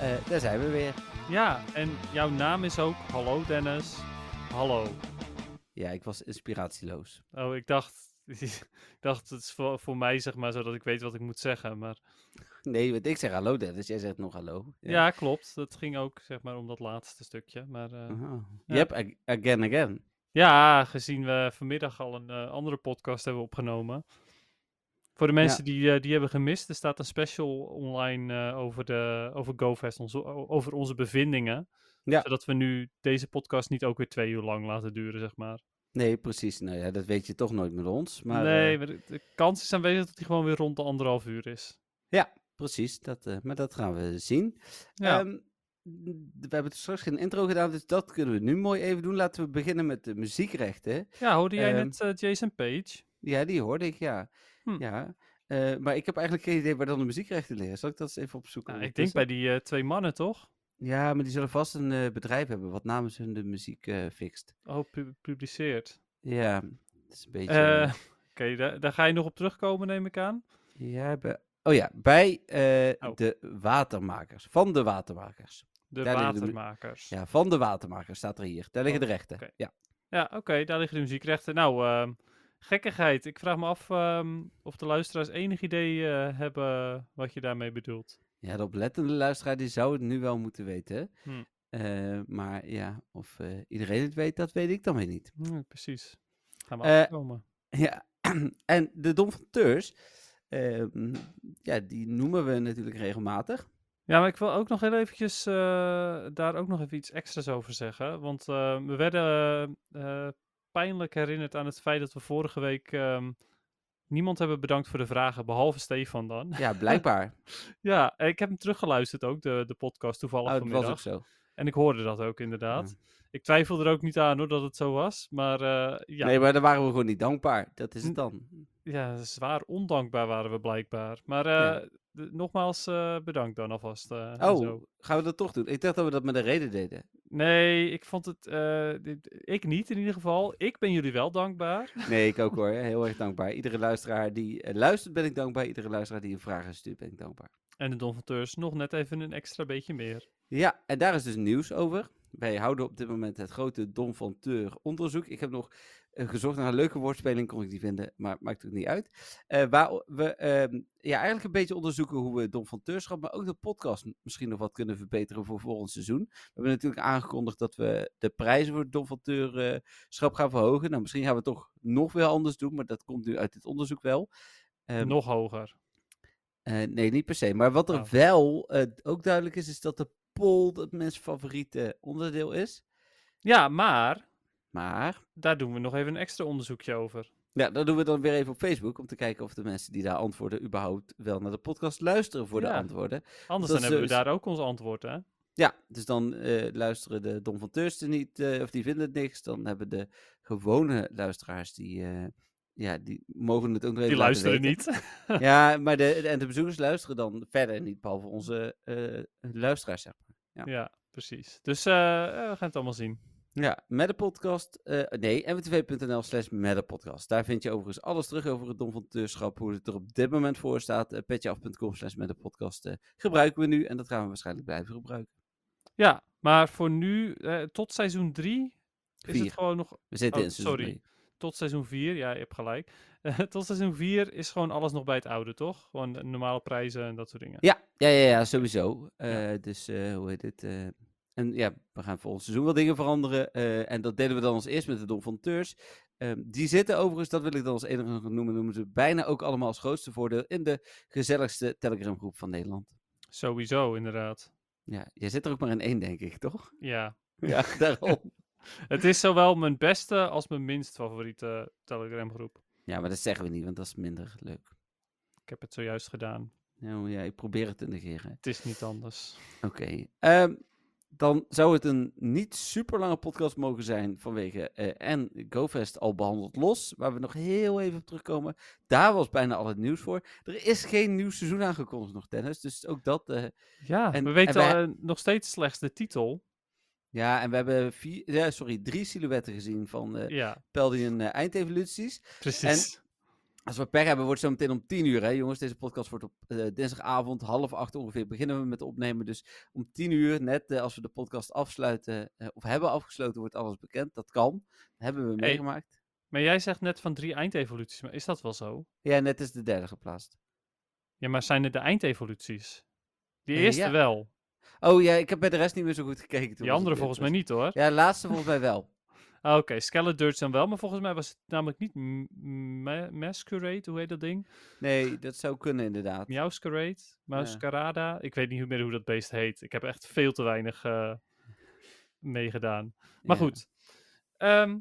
Eh, daar zijn we weer. Ja, en jouw naam is ook Hallo Dennis. Hallo. Ja, ik was inspiratieloos. Oh, ik dacht, ik dacht het is voor, voor mij zeg maar, zodat ik weet wat ik moet zeggen. Maar Nee, want ik zeg hallo Dennis, jij zegt nog hallo. ja, klopt. Dat ging ook zeg maar om dat laatste stukje. Maar Aha. Ja. Yep, ag- again, again. ja, gezien we vanmiddag al een eh, andere podcast hebben opgenomen. Voor de mensen die, eh, die hebben gemist, er staat een special online eh, over, de, over GoFest, onze, over onze bevindingen. Ja. Zodat we nu deze podcast niet ook weer twee uur lang laten duren, zeg maar. Nee, precies. Nou ja, dat weet je toch nooit met ons. Maar, nee, eh, maar de, de kans is aanwezig dat hij gewoon weer rond de anderhalf uur is. ja, precies. Dat, maar dat gaan we zien. Ja. Ehm, we hebben straks geen intro gedaan, dus dat kunnen we nu mooi even doen. Laten we beginnen met de muziekrechten. Ja, hoorde jij Ehm, net Jason Page? Ja, die hoorde ik, ja. Hm. ja. Eh, maar ik heb eigenlijk geen idee waar dan de muziekrechten liggen. Zal ik dat eens even opzoeken? Nou, ik denk bij die eh, twee mannen, toch? Ja, maar die zullen vast een eh, bedrijf hebben wat namens hun de muziek fixt. Oh, pu- publiceert. Ja, dat is een beetje... Oké, daar, daar ga je nog op terugkomen, neem ik aan. ja, bij- oh ja, bij Oh. de watermakers. Van de watermakers. De Daar watermakers. Ja, van de watermakers staat er hier. Daar liggen Oh, de rechten. Ja. Ja, oké, daar liggen de muziekrechten. Nou, ehm, gekkigheid. Ik vraag me af ehm, of de luisteraars enig idee eh, hebben wat je daarmee bedoelt. ja, de oplettende luisteraar die zou het nu wel moeten weten. Hm. Maar ja, of eh, iedereen het weet, dat weet ik dan weer niet. Hm, precies. Gaan we afkomen. Ja, en de Dom van Teurs, ehm, ja, die noemen we natuurlijk regelmatig. Ja, maar ik wil ook nog heel eventjes daar ook nog even iets extra's over zeggen. Want we werden pijnlijk herinnerd aan het feit dat we vorige week ehm, niemand hebben bedankt voor de vragen, behalve Stefan dan. Ja, blijkbaar. ja, ik heb hem teruggeluisterd ook, de, de podcast toevallig Oh, dat was vanmiddag. ook zo. En ik hoorde dat ook inderdaad. Ik twijfel er ook niet aan hoor dat het zo was. Maar eh, ja, Nee, maar dan waren we gewoon niet dankbaar. Dat is het dan. ja, zwaar ondankbaar waren we blijkbaar. Maar eh, Ja. nogmaals eh, bedankt dan alvast. Oh, gaan we dat toch doen? Ik dacht dat we dat met een reden deden. Nee, ik vond het. eh, ik niet in ieder geval. Ik ben jullie wel dankbaar. Nee, ik ook hoor. Heel erg dankbaar. Iedere luisteraar die eh, luistert ben ik dankbaar. Iedere luisteraar die een vraag stuurt ben ik dankbaar. En de donateurs nog net even een extra beetje meer. Ja, en daar is dus nieuws over. Wij houden op dit moment het grote Don van Teur onderzoek. Ik heb nog gezocht naar een leuke woordspeling, kon ik die vinden, maar maakt ook niet uit. Eh, waar we ehm, ja, eigenlijk een beetje onderzoeken hoe we Don van Teurschap, maar ook de podcast misschien nog wat kunnen verbeteren voor volgend seizoen. We hebben natuurlijk aangekondigd dat we de prijzen voor Don van Teurschap gaan verhogen. Nou, misschien gaan we het toch nog weer anders doen, maar dat komt nu uit dit onderzoek wel. Ehm, nog hoger. eh, nee, niet per se. Maar wat er Oh. wel eh, ook duidelijk is, is dat de poll het mensen favoriete onderdeel is. Ja, maar Maar, daar doen we nog even een extra onderzoekje over. ja, dat doen we dan weer even op Facebook, om te kijken of de mensen die daar antwoorden überhaupt wel naar de podcast luisteren voor de Ja. antwoorden. Anders dan hebben we dus- daar ook ons antwoord, hè? Ja, dus dan eh, luisteren de Don van Teursten niet, eh, of die vinden het niks. Dan hebben de gewone luisteraars, die, eh, ja, die mogen het ook nog even Die luisteren weten. niet. Ja, maar de, de- en de bezoekers luisteren dan verder niet, behalve onze luisteraars, zeg maar. ja, precies. Dus we gaan het allemaal zien. Ja, met de podcast. eh, nee, mwtv.nl slash met de podcast. Daar vind je overigens alles terug over het Dom van Teurschap. Hoe het er op dit moment voor staat. Uh, petjeaf.com slash met de podcast eh, gebruiken we nu. En dat gaan we waarschijnlijk blijven gebruiken. Ja, maar voor nu, eh, tot seizoen 3 is Vier. het gewoon nog We zitten Oh, in seizoen sorry. drie. tot seizoen 4, ja, je hebt gelijk. Eh, tot seizoen 4 is gewoon alles nog bij het oude, toch? Gewoon normale prijzen en dat soort dingen. Ja, ja, ja, ja sowieso. Eh, Ja. Dus eh, hoe heet het? En ja, we gaan volgend seizoen wel dingen veranderen. eh, en dat deden we dan als eerst met de Dom van Teurs. Ehm, die zitten overigens, dat wil ik dan als enige nog noemen, noemen ze bijna ook allemaal als grootste voordeel in de gezelligste Telegram groep van Nederland. Sowieso, inderdaad. Ja, jij zit er ook maar in één, denk ik, toch? Ja. Ja, daarom. Het is zowel mijn beste als mijn minst favoriete Telegram groep. Ja, maar dat zeggen we niet, want dat is minder leuk. Ik heb het zojuist gedaan. Nou ja, ik probeer het te negeren. Het is niet anders. Oké. ehm, dan zou het een niet super lange podcast mogen zijn vanwege eh, en GoFest al behandeld los, waar we nog heel even op terugkomen. Daar was bijna al het nieuws voor. Er is geen nieuw seizoen aangekondigd nog, Dennis. Dus ook dat. eh, Ja, En- we weten en al, eh, nog steeds slechts de titel. ja, en we hebben vier, ja, sorry, drie silhouetten gezien van eh Ja, Peldian eindevoluties. precies. Als we pech hebben, wordt het zo meteen om tien uur, hè jongens. Deze podcast wordt op eh, dinsdagavond, half acht ongeveer, beginnen we met opnemen. Dus om tien uur, net eh, als we de podcast afsluiten, eh, of hebben afgesloten, wordt alles bekend. Dat kan. Dat hebben we Hey. meegemaakt. Maar jij zegt net van drie eindevoluties, maar is dat wel zo? Ja, net is de derde geplaatst. Ja, maar zijn het de eindevoluties? Die Eh, eerste ja. wel. Oh ja, ik heb bij de rest niet meer zo goed gekeken. toen Die andere volgens mij niet hoor. Ja, de laatste volgens mij wel. Ah, Oké, Skeledirge dan wel, maar volgens mij was het namelijk niet Ma- Masquerade, hoe heet dat ding? Nee, dat zou kunnen inderdaad. Meowscarade? Mascarada? Ik weet niet meer hoe dat beest heet. Ik heb echt veel te weinig eh, meegedaan. Maar Ja. goed. Ehm,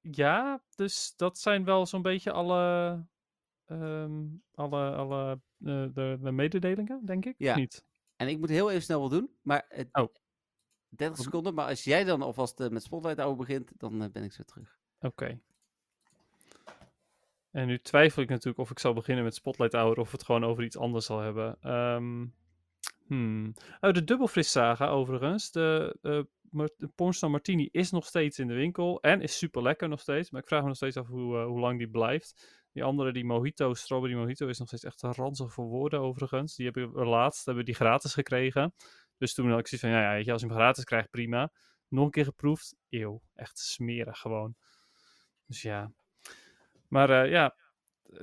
ja, dus dat zijn wel zo'n beetje alle, ehm, alle, alle eh, de, de mededelingen, denk ik. Ja. Of niet? En ik moet heel even snel wat doen, maar het, Oh. 30 seconden. Maar als jij dan alvast eh, met Spotlight Hour begint, dan eh, ben ik zo terug. Oké. En nu twijfel ik natuurlijk of ik zal beginnen met Spotlight Hour of het gewoon over iets anders zal hebben. Ehm hmm. Oh, de Dubbelfris saga overigens. De, Pornstar Martini is nog steeds in de winkel en is super lekker nog steeds. Maar ik vraag me nog steeds af hoe, hoe lang die blijft. Die andere, die Mojito, Strawberry Mojito, is nog steeds echt ranzig voor woorden overigens. Die hebben we laatst hebben die gratis gekregen. Dus toen had ik zoiets van, ja, ja weet je, als je hem gratis krijgt, prima. Nog een keer geproefd. Eeuw, echt smerig gewoon. Dus ja. Maar eh, ja,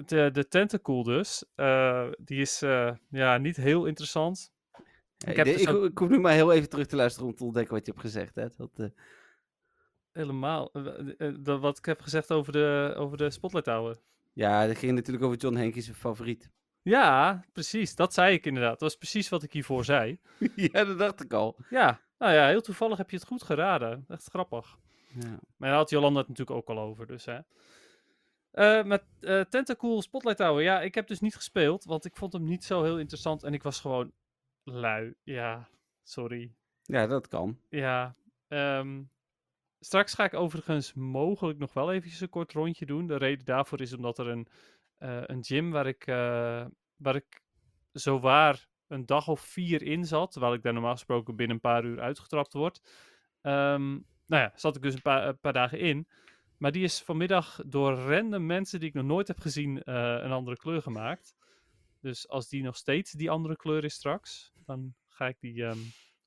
de, de Tentacool dus. eh, die is eh, ja, niet heel interessant. Hey, heb de- dus ik, ook- ik hoef nu maar heel even terug te luisteren om te ontdekken wat je hebt gezegd. Hè? Dat, Helemaal. dat wat ik heb gezegd over de, over de Spotlight Tower. ja, dat ging natuurlijk over John Henkies favoriet. Ja, precies. Dat zei ik inderdaad. Dat was precies wat ik hiervoor zei. ja, dat dacht ik al. Ja, nou ja, heel toevallig heb je het goed geraden. Echt grappig. Ja. Maar daar had Jolanda het natuurlijk ook al over, dus hè. Eh, met eh Tentacool Spotlight Tower. Ja, ik heb dus niet gespeeld, want ik vond hem niet zo heel interessant. En ik was gewoon lui. Ja, sorry. ja, dat kan. Ja, ehm, straks ga ik overigens mogelijk nog wel eventjes een kort rondje doen. De reden daarvoor is omdat er een, een gym waar ik, eh, waar ik zowaar een dag of vier in zat, terwijl ik daar normaal gesproken binnen een paar uur uitgetrapt word. Ehm, nou ja, zat ik dus een paar, paar dagen in. Maar die is vanmiddag door random mensen die ik nog nooit heb gezien eh, een andere kleur gemaakt. Dus als die nog steeds die andere kleur is straks, dan ga ik die ehm,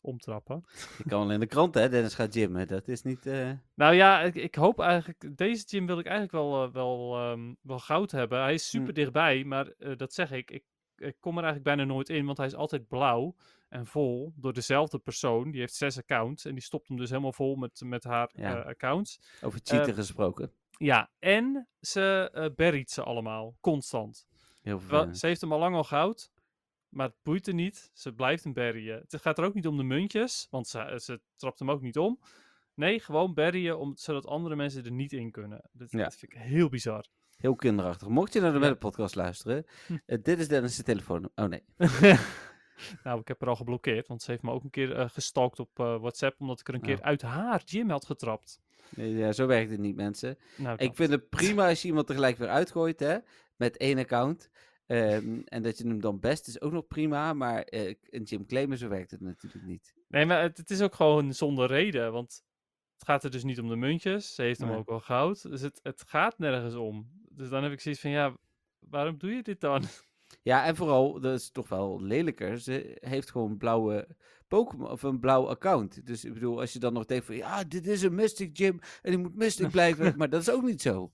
omtrappen. Je kan wel in de krant, hè? Dennis gaat gymmen. Dat is niet... eh, Nou ja, ik, ik hoop eigenlijk. Deze gym wil ik eigenlijk wel, eh, wel, ehm, wel goud hebben. Hij is super Hm. dichtbij, maar eh, dat zeg ik, ik. Ik kom er eigenlijk bijna nooit in, want hij is altijd blauw en vol door dezelfde persoon. Die heeft zes accounts en die stopt hem dus helemaal vol met, met haar Ja. accounts. over cheaten gesproken. Ja, en ze eh berryt ze allemaal, constant. Heel vervelend. ze heeft hem al lang al goud, maar het boeit er niet. Ze blijft hem berryen. Het gaat er ook niet om de muntjes, want ze, ze trapt hem ook niet om. Nee, gewoon berryen, om, zodat andere mensen er niet in kunnen. Dat, Ja. dat vind ik heel bizar. Heel kinderachtig. Mocht je naar de Ja. podcast luisteren, Hm. eh, dit is Dennis' telefoon. Oh nee. nou, ik heb haar al geblokkeerd, want ze heeft me ook een keer eh, gestalkt op eh, WhatsApp, omdat ik er een keer Oh. uit haar gym had getrapt. Ja, zo werkt het niet, mensen. Nou, Ik vind het prima als je iemand tegelijk weer uitgooit, hè? Met één account. Ehm, en dat je hem dan best is ook nog prima. Maar eh, een gym claimen, zo werkt het natuurlijk niet. Nee, maar het, het is ook gewoon zonder reden, want het gaat er dus niet om de muntjes. Ze heeft hem Nee. ook wel goud, dus het, het gaat nergens om. Dus dan heb ik zoiets van, ja, waarom doe je dit dan? Ja, en vooral, dat is toch wel lelijker. Ze heeft gewoon een blauwe Pokémon of een blauw account. Dus ik bedoel, als je dan nog denkt van ja, dit is een Mystic Gym en die moet Mystic blijven. maar dat is ook niet zo.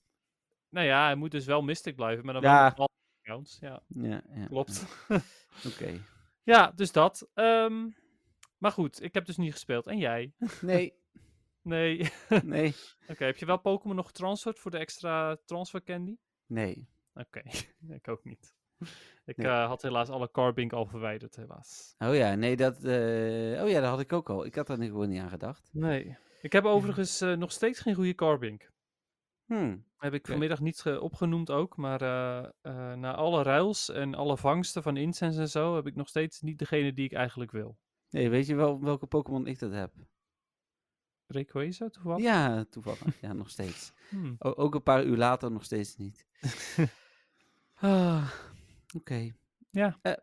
Nou ja, hij moet dus wel Mystic blijven, maar dan Ja. wel accounts. Ja, Ja, ja, klopt. ja. Oké. Ja, dus dat. Ehm, maar goed, ik heb dus niet gespeeld. En jij? Nee, Nee. Oké, nee, heb je wel Pokémon nog getransferd voor de extra transfer candy? nee. Oké, ik ook niet. Ik Nee. eh, had helaas alle Carbink al verwijderd, helaas. Oh ja, nee, dat... eh, Oh ja, dat had ik ook al. Ik had daar gewoon niet aan gedacht. Nee. Ik heb overigens eh, nog steeds geen goede Carbink. Hmm. Heb ik vanmiddag niet ge- opgenoemd ook, maar eh, eh, na alle ruils en alle vangsten van incense en zo, heb ik nog steeds niet degene die ik eigenlijk wil. Nee, weet je wel welke Pokémon ik dat heb? Rayquaza toevallig? Ja, toevallig. ja, nog steeds. Hmm. Ook een paar uur later nog steeds niet. Ah, Oké. Ja. Eh,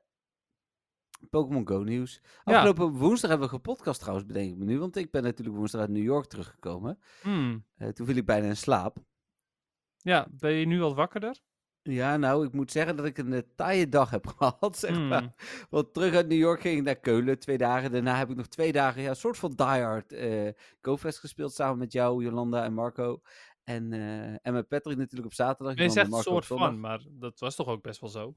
Pokémon Go nieuws. Ja. Afgelopen woensdag hebben we gepodcast trouwens, bedenk ik me nu. Want ik ben natuurlijk woensdag uit New York teruggekomen. Hmm. Eh, toen viel ik bijna in slaap. Ja, ben je nu wat wakkerder? Ja, nou, ik moet zeggen dat ik een eh, taaie dag heb gehad, zeg Hmm. maar. Want terug uit New York ging ik naar Keulen, twee dagen. Daarna heb ik nog twee dagen, ja, een soort van diehard eh GoFest gespeeld samen met jou, Jolanda en Marco. En, eh, en met Patrick natuurlijk op zaterdag. Nee, je zegt een soort van, maar dat was toch ook best wel zo?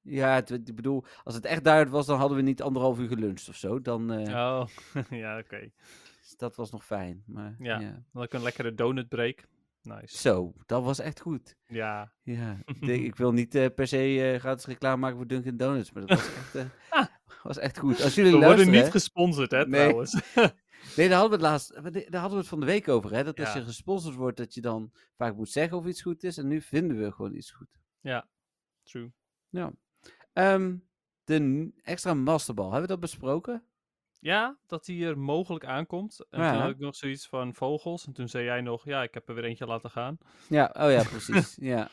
Ja, het, ik bedoel, als het echt diehard was, dan hadden we niet anderhalf uur geluncht of zo. Dan, Oh, ja, oké. dat was nog fijn. Maar, Ja. ja. Dan een lekkere donut break. Nice. Zo, dat was echt goed. Ja. Ja, ik wil niet eh, per se eh gratis reclame maken voor Dunkin' Donuts, maar dat was echt, eh, was echt goed. Als jullie We worden niet hè. gesponsord, hè, Nee. trouwens. Nee, daar hadden we het laatst, daar hadden we het van de week over, hè. Dat als Ja. je gesponsord wordt, dat je dan vaak moet zeggen of iets goed is. En nu vinden we gewoon iets goed. True. Ja. Ehm, de extra masterbal, hebben we dat besproken? Ja, dat die er mogelijk aankomt. En Ja. toen had ik nog zoiets van vogels. En toen zei jij nog, ja, ik heb er weer eentje laten gaan. Ja, oh ja, precies. ja.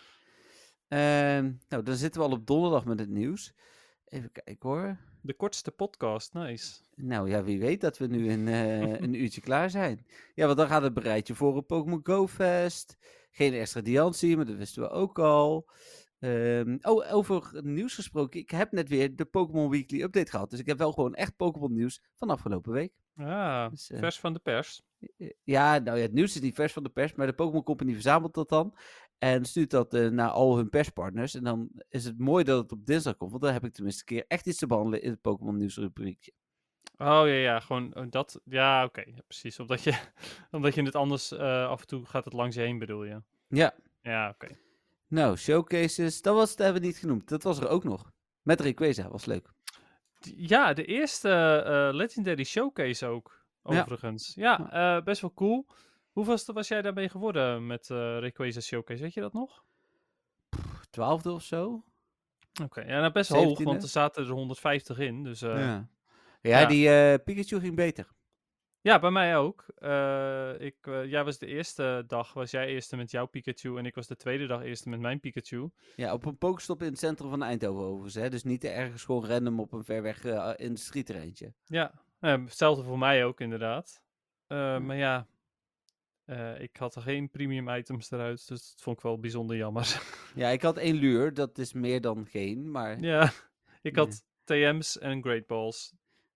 Ehm, nou, dan zitten we al op donderdag met het nieuws. Even kijken hoor. De kortste podcast, nice. Nou ja, wie weet dat we nu een, eh, een uurtje klaar zijn. Ja, want dan gaat het bereidje voor een Pokémon Go Fest. Geen extra Diancie, maar dat wisten we ook al. Ehm, oh, over nieuws gesproken. Ik heb net weer de Pokémon Weekly Update gehad. Dus ik heb wel gewoon echt Pokémon nieuws van afgelopen week. Ja, Dus, eh, vers van de pers. Eh, Ja, nou ja, het nieuws is niet vers van de pers, maar de Pokémon Company verzamelt dat dan. En stuurt dat eh, naar al hun perspartners. En dan is het mooi dat het op dinsdag komt. Want dan heb ik tenminste een keer echt iets te behandelen in het Pokémon nieuws rubriekje. Oh ja, ja, gewoon eh, dat. Ja, oké, ja, precies. Omdat je, omdat je het anders eh, af en toe gaat het langs je heen, bedoel je. Ja, Ja, oké. Nou, showcases, dat, was, dat hebben we niet genoemd. Dat was er ook nog. Met Rayquaza, was leuk. Ja, de eerste eh, Legendary Showcase ook, overigens. Ja, eh, best wel cool. Hoeveelste was jij daarmee geworden met eh Rayquaza Showcase? Weet je dat nog? Twaalfde of zo? Oké, ja, nou best hoog, 17e? want er zaten er 150 in. Dus ja. ja. Ja, die Pikachu ging beter. Bij mij ook. Eh, ik, eh, jij was de eerste dag, was jij eerste met jouw Pikachu en ik was de tweede dag eerste met mijn Pikachu. Ja, op een pokestop in het centrum van Eindhoven overigens. Hè? Dus niet ergens gewoon random op een ver weg eh industrieterreintje. Ja, hetzelfde voor mij ook inderdaad. Ja. Maar ja, ik had er geen premium items eruit, dus dat vond ik wel bijzonder jammer. Ja, ik had één luur. Dat is meer dan geen, maar... ja, ik Nee. had TM's en Great Balls.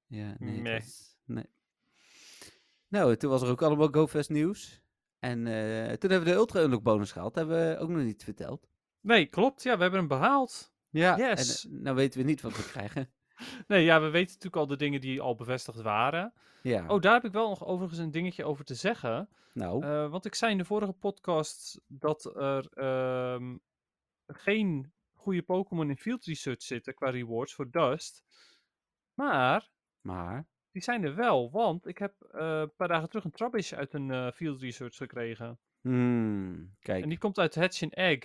Ja, nee. Nee. Nou, toen was er ook allemaal GoFest nieuws. En eh, toen hebben we de Ultra Unlock bonus gehaald. Dat hebben we ook nog niet verteld. Nee, klopt. Ja, we hebben hem behaald. Ja, Yes. en eh, nou weten we niet wat we krijgen. Nee, ja, we weten natuurlijk al de dingen die al bevestigd waren. Ja, Oh, daar heb ik wel nog overigens een dingetje over te zeggen. nou, Eh, want ik zei in de vorige podcast dat er ehm, geen goede Pokémon in Field Research zitten qua rewards voor Dust. Maar maar... die zijn er wel, want ik heb eh, een paar dagen terug een Trubbish uit een eh, Field Research gekregen. Hmm, kijk. En die komt uit Hatch and Egg.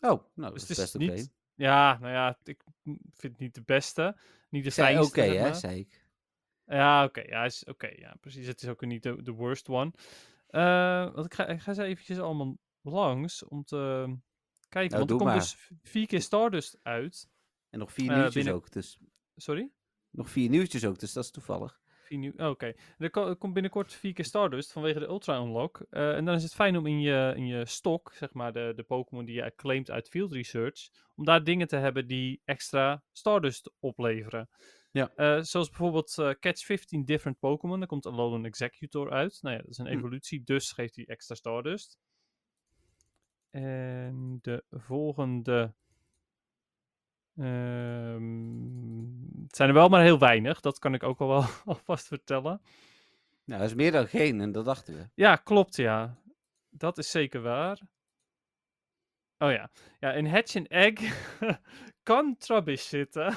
Oh, nou, Dus dat is het best oké. Ja, nou ja, ik vind het niet de beste. Niet de fijnste. oké, zeg hè, zei ik. Ja, oké. ja, is oké. ja, precies. Het is ook niet de, de worst one. Eh, want ik ga, ik ga ze eventjes allemaal langs om te kijken. Nou, want er komt maar. dus vier keer Stardust uit. En nog vier nieuwtjes binnen- ook, dus... Sorry? Nog vier nieuwtjes ook, dus dat is toevallig. Vier oh, Oké. Er, ko- er komt binnenkort vier keer Stardust vanwege de Ultra Unlock. Eh, en dan is het fijn om in je, in je stok, zeg maar, de, de Pokémon die je claimt uit Field Research, om daar dingen te hebben die extra Stardust opleveren. Ja. Eh, zoals bijvoorbeeld eh, Catch 15 Different Pokémon. Daar komt Alolan Executor uit. Nou ja, dat is een Hm. evolutie, dus geeft hij extra Stardust. En de volgende. Ehm, het zijn er wel maar heel weinig, dat kan ik ook al wel alvast vertellen. Nou, dat is meer dan geen, en dat dachten we. Ja, klopt, ja. Dat is zeker waar. Oh ja. Ja, in Hatch and Egg kan Trubbish zitten.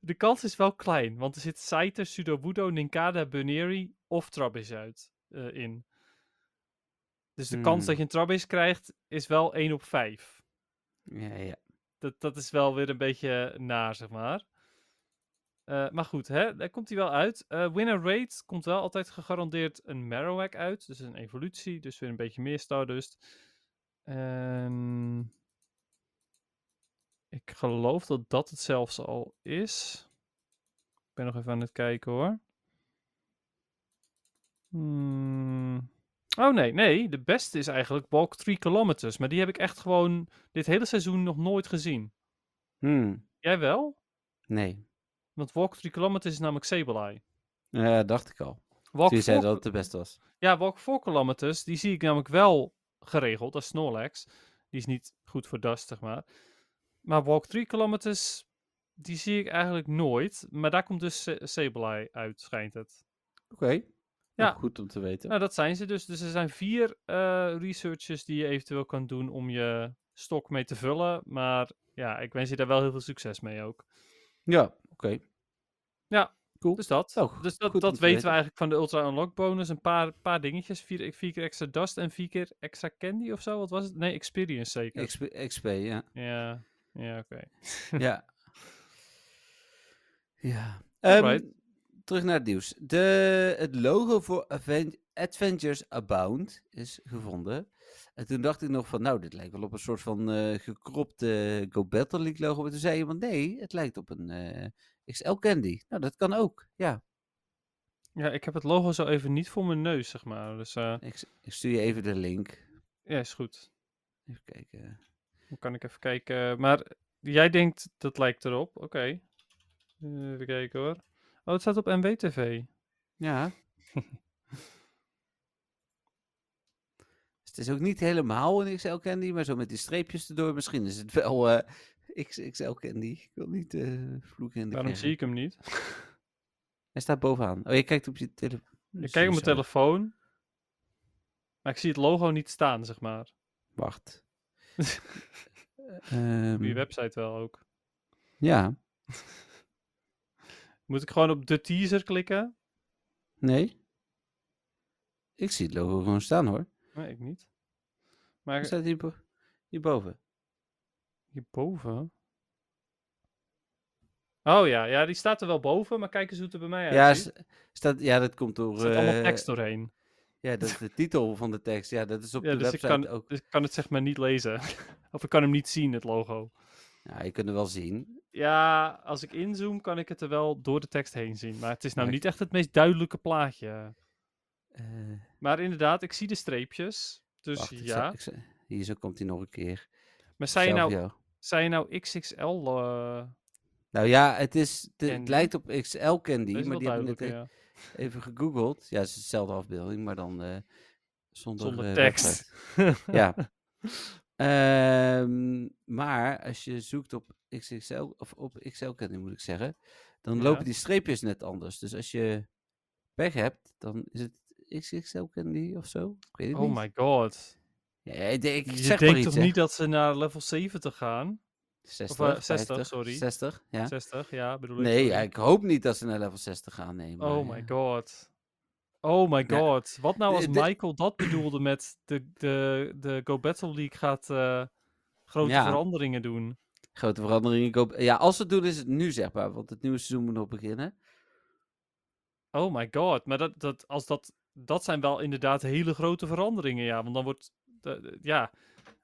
De kans is wel klein, want er zit Scyther, Sudowoodo, Ninkada, Buneri of Trubbish uit eh, in. Dus de kans Hmm. dat je een Trubbish krijgt is wel 1 op 5. Ja, ja. Dat, dat is wel weer een beetje naar, zeg maar. Eh, maar goed, hè, daar komt hij wel uit. Eh winner rate komt wel altijd gegarandeerd een Marowak uit. Dus een evolutie, dus weer een beetje meer Stardust. En ik geloof dat dat het zelfs al is. Ik ben nog even aan het kijken hoor. Hmm. Oh nee, nee. De beste is eigenlijk Walk 3 kilometers. Maar die heb ik echt gewoon dit hele seizoen nog nooit gezien. Hmm, Jij wel? nee. Want Walk 3 kilometers is namelijk Sableye. Ja, dacht ik al. Walk Toen je zei 4 dat het de beste was. Ja, Walk 4 kilometers, die zie ik namelijk wel geregeld. Is Snorlax. Die is niet goed voor Dust, zeg maar. Maar Walk 3 kilometers, die zie ik eigenlijk nooit. Maar daar komt dus Sa- Sableye uit, schijnt het. Oké. Ja. Nou, goed om te weten. Nou, dat zijn ze dus. Dus er zijn vier eh researches die je eventueel kan doen om je stok mee te vullen. Maar ja, ik wens je daar wel heel veel succes mee ook. Ja, oké. Ja, Cool. Dus dat. Oh, dus dat, dat te weten we eigenlijk van de Ultra Unlock bonus. Een paar, paar dingetjes. Vier, vier keer extra Dust en vier keer extra Candy of zo. Wat was het? Nee, Experience zeker. XP, XP, ja. ja, ja oké. ja. Ja. Terug naar het nieuws. De, het logo voor Adventures Abound is gevonden. En toen dacht ik nog van, nou, dit lijkt wel op een soort van eh, gekropte Go Battle League logo. Maar toen zei iemand, nee, het lijkt op een eh, XL Candy. Nou, dat kan ook, ja. Ja, ik heb het logo zo even niet voor mijn neus, zeg maar. Dus eh, Ik, stuur je even de link. ja, is goed. Even kijken. Dan kan ik even kijken. Maar jij denkt dat lijkt erop. Oké. Even kijken hoor. Oh, het staat op NWTV. Ja. het is ook niet helemaal een XL Candy, maar zo met die streepjes erdoor. Misschien is het wel eh, XXL Candy. Ik wil niet eh vloeken in de Waarom zie ik hem niet? Hij staat bovenaan. Oh, je kijkt op je telefoon. Ik kijk op mijn telefoon. Maar ik zie het logo niet staan, zeg maar. Wacht. Op je Ehm, website wel ook. ja. Moet ik gewoon op de teaser klikken? Nee. Ik zie het logo gewoon staan hoor. Nee, ik niet. Maar staat hierbo hierboven. hierboven? Oh ja, ja, die staat er wel boven, maar kijk eens hoe het er bij mij Ja, uitziet. staat, ja, dat komt door... er staat allemaal eh, tekst doorheen. Ja, dat is de titel van de tekst. Ja, dat is op Ja, de dus ik, website kan, ook. dus ik kan het zeg maar niet lezen. of ik kan hem niet zien, het logo. Ja, je kunt het wel zien. Ja, als ik inzoom kan ik het er wel door de tekst heen zien. Maar het is nou niet echt het meest duidelijke plaatje. Eh, Maar inderdaad, ik zie de streepjes. Dus wacht, ik ja. ik hier zo komt hij nog een keer. Maar zei je, nou, zei je nou XXL? eh Nou ja, het, is, het, het lijkt op XL Candy, maar die hebben net ja. even gegoogeld. Ja, het is dezelfde afbeelding, maar dan eh, zonder, Zonder tekst. Ja. Ehm, maar als je zoekt op XXL, of op XL Candy moet ik zeggen, dan Ja. lopen die streepjes net anders. Dus als je pech hebt, dan is het XXL Candy of zo. Ik weet het Oh niet. my god. Ja, ik, denk- ik Je zeg denkt toch niet dat ze naar level 70 gaan? 60, eh, 60, 50, sorry. 60, ja. 60, ja, bedoel ik. Nee, ik hoop niet dat ze naar level 60 gaan. Nee, maar, Oh my god. Oh my Ja. god. Wat nou als De- de- Michael dat bedoelde met de, de, de Go Battle League gaat eh, grote Ja. veranderingen doen? Grote veranderingen. Hoop- Ja, als ze het doen is het nu zeg maar, want het nieuwe seizoen moet nog beginnen. Oh my god. Maar dat, dat, als dat, dat zijn wel inderdaad hele grote veranderingen, ja. Want dan wordt, de- ja,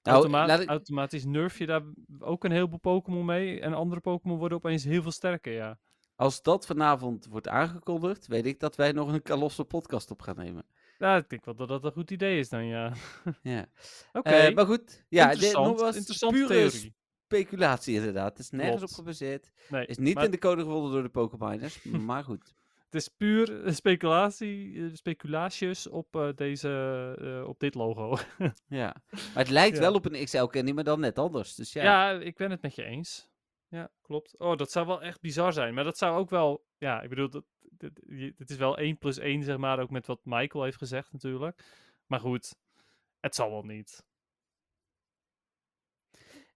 Nou, automa- laat ik- automatisch nerf je daar ook een heleboel Pokémon mee. En andere Pokémon worden opeens heel veel sterker, ja. Als dat vanavond wordt aangekondigd, weet ik dat wij nog een Kalosse podcast op gaan nemen. Ja, ik denk wel dat dat een goed idee is dan, ja. Ja. Oké, Eh, maar goed, ja, dit interessant. nogmaals, interessante pure theorie. speculatie inderdaad. Het is nergens Klopt. op gebaseerd. Nee, Is niet maar in de code gevonden door de Pokémoners, maar goed. Het is puur eh, speculatie, eh, speculaties op, deze, op dit logo. Ja. Maar het lijkt Ja. wel op een XL Candy, maar dan net anders. Dus ja. Ja. ik ben het met je eens. Ja, klopt. Oh, dat zou wel echt bizar zijn. Maar dat zou ook wel... Ja, ik bedoel, dat, het is wel 1 plus 1, zeg maar. Ook met wat Michael heeft gezegd natuurlijk. Maar goed, het zal wel niet.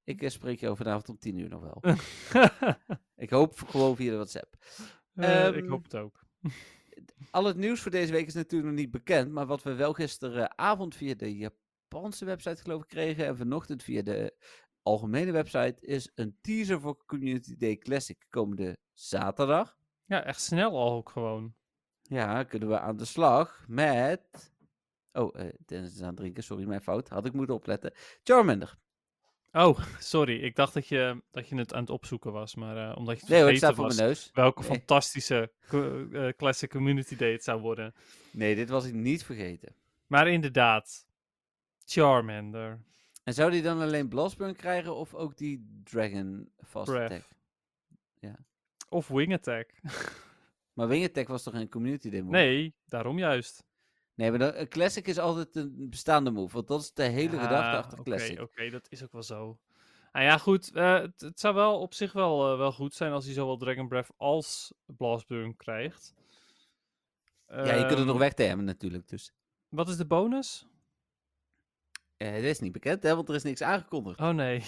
Ik eh, spreek je vanavond om 10 uur nog wel. ik hoop gewoon via de WhatsApp. Eh, ik Ehm, hoop het ook. Al het nieuws voor deze week is natuurlijk nog niet bekend. Maar wat we wel gisteravond via de Japanse website geloof ik kregen. En vanochtend via de algemene website. Is een teaser voor Community Day Classic komende zaterdag. Ja, echt snel al ook gewoon. Ja, kunnen we aan de slag met... Oh, eh Dennis is aan het drinken. Sorry, mijn fout. Had ik moeten opletten. Charmander. Oh, sorry. Ik dacht dat je, dat je het aan het opzoeken was, maar eh, omdat je het Nee hoor, vergeten was mijn neus. welke Nee. fantastische eh, Classic Community Day het zou worden. Nee, dit was ik niet vergeten. Maar inderdaad, Charmander. En zou die dan alleen Blastburn krijgen of ook die Dragon Fast Breath. Attack? Of Wing Attack. Maar Wing Attack was toch een community demo? Nee, daarom juist. Nee, maar een Classic is altijd een bestaande move. Want dat is de hele gedachte Ja, achter oké, Classic. Oké, dat is ook wel zo. Nou ja, goed. eh, het, het zou wel op zich wel, eh, wel goed zijn als hij zowel Dragon Breath als Blastburn krijgt. Ja, je kunt het nog Ehm, wegtermen natuurlijk. Dus Wat is de bonus? Dat is niet bekend, hè, want er is niks aangekondigd. Oh nee.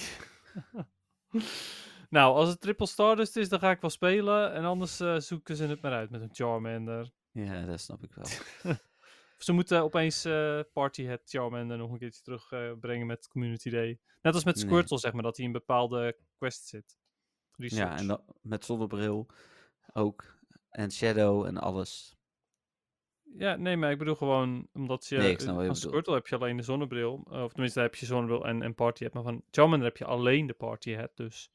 nou, als het Triple Stardust is, dan ga ik wel spelen. En anders eh, zoeken ze het maar uit met een Charmander. Ja, dat snap ik wel. Ze moeten opeens eh Party Head Charmander nog een keertje terugbrengen brengen met Community Day. Net als met Nee. Squirtle, zeg maar, dat hij in bepaalde quests zit. ja, en dan, met zonnebril ook. En Shadow en alles. Ja, nee, maar ik bedoel gewoon, omdat je... Nee, ik snap wat je bedoelt. Squirtle heb je alleen de zonnebril. eh, Of tenminste, daar heb je zonnebril en, en Party Hat. Maar van Charmander heb je alleen de Party Hat, dus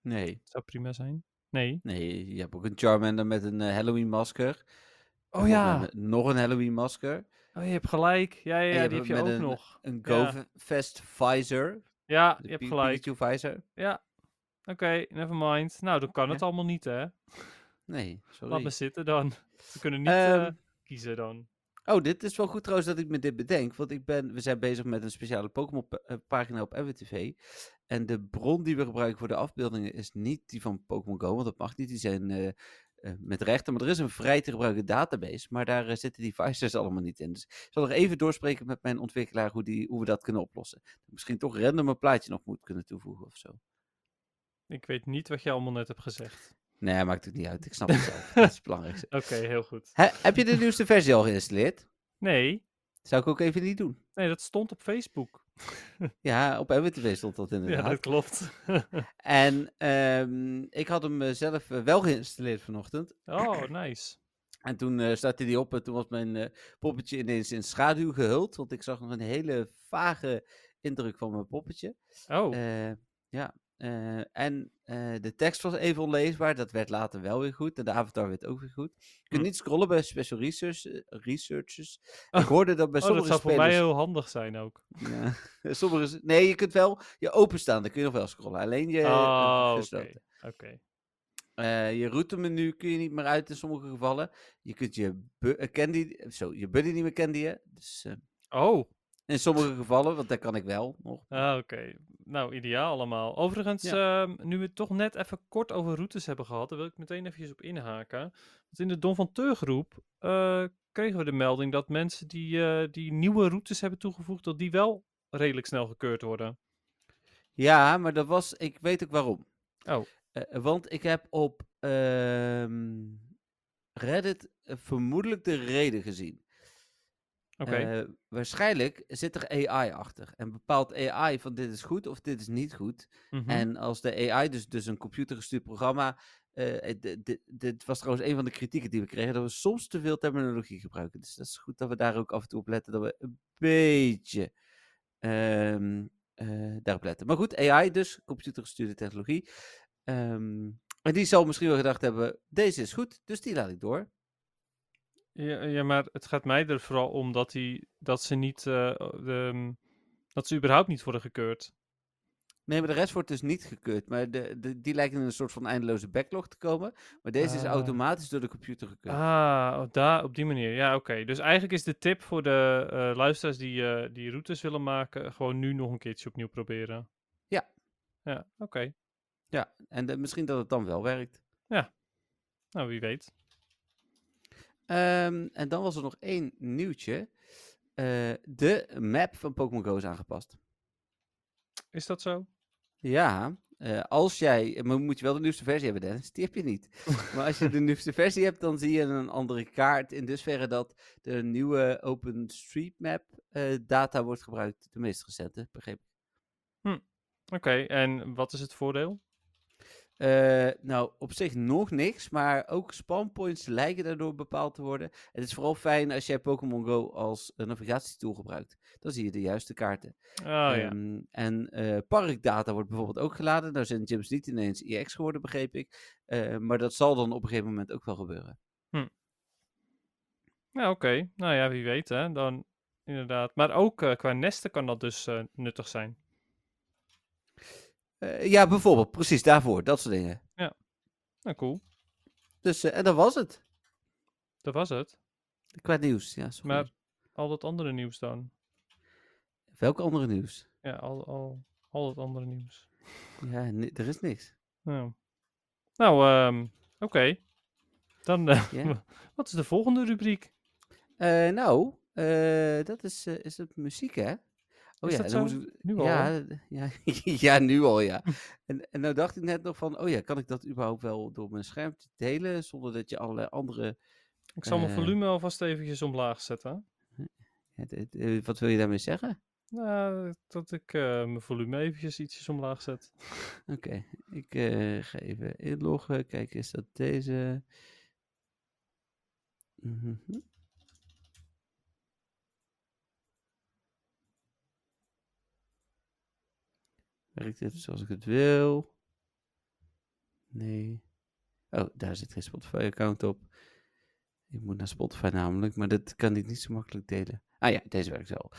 Nee, het zou prima zijn. Nee. nee, je hebt ook een Charmander met een eh, Halloween masker. Oh ja, Met nog een Halloween masker. oh, je hebt gelijk. Ja, ja, ja hebt die heb je ook een- nog. Een Ja. GoFest visor. Ja, je hebt gelijk. Pikachu visor. Ja, oké, never mind. Nou, dan kan het Ja. allemaal niet, hè. Nee, Laat sorry. me zitten dan. Ze kunnen niet eh, Ehm, kiezen dan. Oh, dit is wel goed trouwens dat ik me dit bedenk. Want ik ben, we zijn bezig met een speciale Pokémon-pagina op MWTV. En de bron die we gebruiken voor de afbeeldingen is niet die van Pokémon Go. Want dat mag niet. Die zijn eh, eh, met rechten. Maar er is een vrij te gebruiken database. Maar daar eh, zitten die visors allemaal niet in. Dus ik zal nog even doorspreken met mijn ontwikkelaar hoe, die, hoe we dat kunnen oplossen. Misschien toch random een plaatje nog moet kunnen toevoegen of zo. Ik weet niet wat je allemaal net hebt gezegd. Nee, maakt het niet uit. Ik snap het zelf. dat is het belangrijkste. Oké, heel goed. Heb je de nieuwste versie al geïnstalleerd? Nee, Zou ik ook even niet doen. nee, dat stond op Facebook. Ja, op MWTV stond dat Ja, inderdaad. dat klopt. En ehm, ik had hem eh, zelf eh, wel geïnstalleerd vanochtend. oh, nice. En toen eh startte hij op en toen was mijn poppetje ineens in schaduw gehuld. Want ik zag nog een hele vage indruk van mijn poppetje. Oh, ja, en eh, de tekst was even onleesbaar. Dat werd later wel weer goed. En de avatar werd ook weer goed. Je kunt Hm. niet scrollen bij special research, eh, researchers. Oh. Ik hoorde dat bij oh dat sommige zou voor mij heel handig zijn ook. Ja, sommige... Nee, je kunt wel je openstaan. Dan kun je nog wel scrollen. Alleen je eh, Oh, oké. gesloten. Oké. Eh, je routemenu kun je niet meer uit in sommige gevallen. Je kunt je, bu- candy, zo, je buddy niet meer candyen. Dus Oh, in sommige gevallen, want dat kan ik wel nog. ah, oké. Nou, ideaal allemaal. Overigens, ehm, nu we het toch net even kort over routes hebben gehad, daar wil ik meteen eventjes op inhaken. Want in de Don van Teur groep eh, kregen we de melding dat mensen die, eh, die nieuwe routes hebben toegevoegd, dat die wel redelijk snel gekeurd worden. Ja, maar dat was, ik weet ook waarom. Oh. Eh, want ik heb op ehm, Reddit vermoedelijk de reden gezien. Eh, waarschijnlijk zit er AI achter. En bepaalt AI van dit is goed of dit is niet goed. Mhm. En als de AI, dus, dus een computergestuurd programma. eh, eh, dit- was trouwens een van de kritieken die we kregen. Dat we soms te veel terminologie gebruiken. Dus dat is goed dat we daar ook af en toe op letten. Dat we een beetje ehm, eh, daarop letten. Maar goed, AI dus, computergestuurde technologie. Ehm, en die zal misschien wel gedacht hebben: deze is goed, dus die laat ik door. Ja, ja, maar het gaat mij er vooral om dat, die, dat ze niet, eh, de, mm, dat ze überhaupt niet worden gekeurd. Nee, maar de rest wordt dus niet gekeurd. Maar de, de, die lijken in een soort van eindeloze backlog te komen. Maar deze is Ah. automatisch door de computer gekeurd. Ah, oh, daar, op die manier. Ja, oké. Dus eigenlijk is de tip voor de eh, luisteraars die, eh, die routes willen maken, gewoon nu nog een keertje opnieuw proberen. Ja. Ja, oké. Ja, en de- misschien dat het dan wel werkt. Nou, wie weet. Ehm, en dan was er nog één nieuwtje. Eh, de map van Pokémon Go is aangepast. Is dat zo? Ja, eh, als jij... Maar moet je wel de nieuwste versie hebben, Dennis. Die heb je niet. maar als je de nieuwste versie hebt, dan zie je een andere kaart. In dusverre dat de nieuwe OpenStreetMap eh data wordt gebruikt. De meest recente, begreep ik. Oké, en wat is het voordeel? Eh, nou, op zich nog niks, maar ook spawnpoints lijken daardoor bepaald te worden. Het is vooral fijn als jij Pokémon Go als uh, navigatietool gebruikt. Dan zie je de juiste kaarten. Oh ja. Ehm, en eh, parkdata wordt bijvoorbeeld ook geladen. Nou zijn gyms niet ineens EX geworden, begreep ik. Eh, maar dat zal dan op een gegeven moment ook wel gebeuren. Ja, oké. Nou ja, wie weet hè. Dan inderdaad. Maar ook qua nesten kan dat dus nuttig zijn. Eh, ja, bijvoorbeeld, precies daarvoor, dat soort dingen. Nou, cool. Dus, eh, en dat was het. Dat was het. Qua nieuws, ja. sorry. Maar al dat andere nieuws dan? Welke andere nieuws? Ja, al, al, al dat andere nieuws. Ja, er is niks. Nou, nou oké. Dan, eh, Ja. wat is de volgende rubriek? Nou, dat is, is het muziek, hè? Oh ja, dat dan Nu al? ja, ja, ja, nu al, ja. En, en nou dacht ik net nog van, oh ja, kan ik dat überhaupt wel door mijn scherm te delen, zonder dat je allerlei andere... Ik zal mijn Eh. volume alvast eventjes omlaag zetten. Eh, wat wil je daarmee zeggen? Nou, dat ik eh, mijn volume eventjes ietsjes omlaag zet. Oké, ik eh, ga even inloggen. Kijk, is dat deze? Mhm. Werkt dit zoals ik het wil? Nee. Oh, daar zit geen Spotify-account op. Ik moet naar Spotify namelijk, maar dat kan ik niet zo makkelijk delen. Ah ja, deze werkt wel.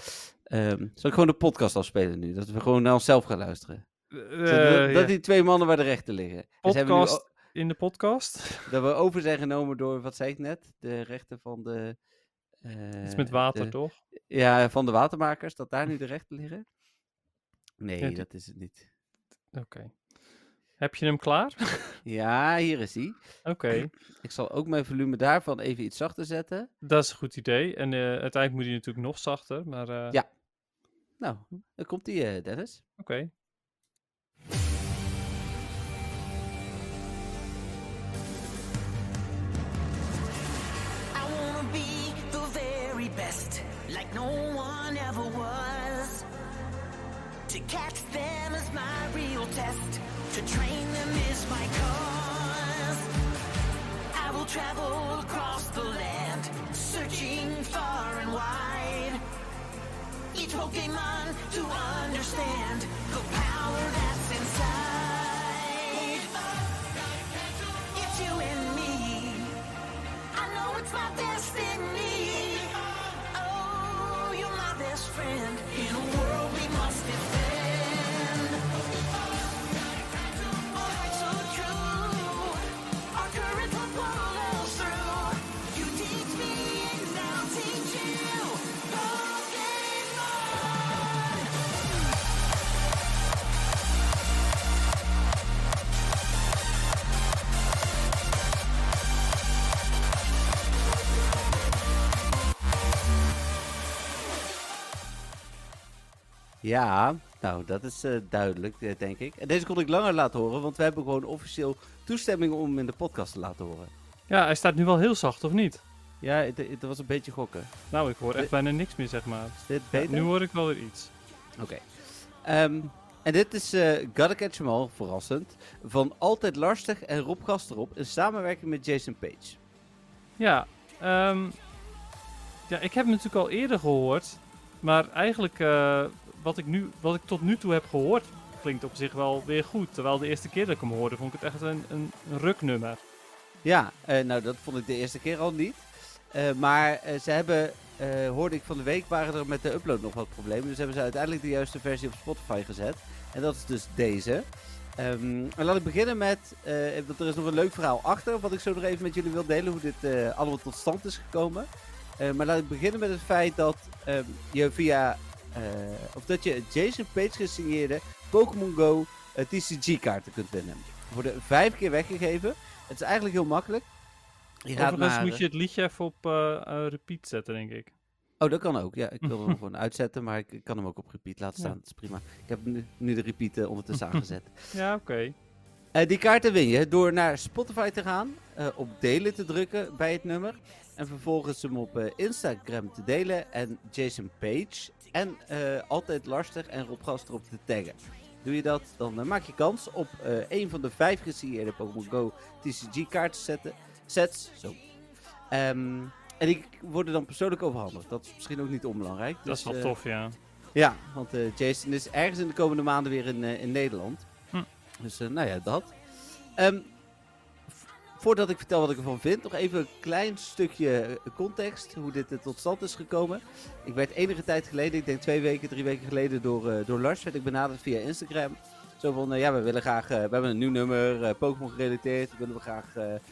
Ehm zal ik gewoon de podcast afspelen nu? Dat we gewoon naar onszelf gaan luisteren? Zodat- Eh, dat ja. die twee mannen waar de rechten liggen. Nu Podcast in de podcast. dat we over zijn genomen door, wat zei ik net? De rechten van de... Iets eh, met water, de- toch? Ja, van de watermakers, dat daar nu de rechten liggen? Nee, Ja, die- dat is het niet. Oké. Heb je hem klaar? Ja, hier is hij. Oké, Ik zal ook mijn volume daarvan even iets zachter zetten. dat is een goed idee. En eh, uiteindelijk moet hij natuurlijk nog zachter, maar eh, Ja. Nou, dan komt die, eh, Dennis. oké. I wanna be the very best, like no To catch them is my real test, to train them is my cause. I will travel across the land, searching far and wide. Each Pokemon to understand the power that's inside. It's you and me. I know it's my destiny. Friend in a world we must defend. Ja, nou, dat is eh, duidelijk, eh, denk ik. En deze kon ik langer laten horen, want we hebben gewoon officieel toestemming om hem in de podcast te laten horen. Ja, hij staat nu wel heel zacht, of niet? Ja, het, het was een beetje gokken. Nou, ik hoor echt Eh, bijna niks meer, zeg maar. Is dit Ja, nu hoor ik wel weer iets. Oké. Ehm, en dit is eh Gotta Catch 'em All, verrassend, van Altijd Lastig en Rob Gasterop in samenwerking met Jason Page. Ja, ehm, ja, ik heb hem natuurlijk al eerder gehoord. Maar eigenlijk, wat, ik nu, wat ik tot nu toe heb gehoord, klinkt op zich wel weer goed. Terwijl de eerste keer dat ik hem hoorde, vond ik het echt een, een ruknummer. Ja, eh, nou dat vond ik de eerste keer al niet. Eh, maar eh, ze hebben, hoorde ik van de week, waren er met de upload nog wat problemen. Dus hebben ze uiteindelijk de juiste versie op Spotify gezet. En dat is dus deze. En laat ik beginnen met, want er is nog een leuk verhaal achter, wat ik zo nog even met jullie wil delen, hoe dit allemaal tot stand is gekomen. Maar laat ik beginnen met het feit dat ehm, je via, of dat je Jason Page gesigneerde Pokémon Go eh, TCG-kaarten kunt winnen. Worden vijf keer weggegeven. Het is eigenlijk heel makkelijk. Je gaat Overigens naar... moet je het liedje even op eh, eh, repeat zetten, denk ik. Oh, dat kan ook. Ja, ik wil hem gewoon uitzetten, maar ik, kan hem ook op repeat laten Ja. staan. Dat is prima. Ik heb nu, nu de repeat eh, ondertussen aangezet. Ja, oké. Eh, die kaarten win je door naar Spotify te gaan, eh, op delen te drukken bij het nummer. En vervolgens hem op eh, Instagram te delen en Jason Page. En eh, altijd lastig en Rob Gaster op te taggen. Doe je dat, dan eh, maak je kans op eh een van de vijf gesigneerde Pokémon Go TCG kaartzetten. Sets. Zo. Ehm, en die worden dan persoonlijk overhandigd. Dat is misschien ook niet onbelangrijk. Dat is Dus, wel tof, ja. Ja, want Jason is ergens in de komende maanden weer in, in Nederland. Hm. Dus nou ja, dat. Ehm, voordat ik vertel wat ik ervan vind, nog even een klein stukje eh, context. Hoe dit eh, tot stand is gekomen. Ik werd enige tijd geleden, ik denk twee weken, drie weken geleden, door, eh, door Lars werd ik benaderd via Instagram. Zo van, ja, we willen graag, we hebben een nieuw nummer, Pokémon gerelateerd. Willen we graag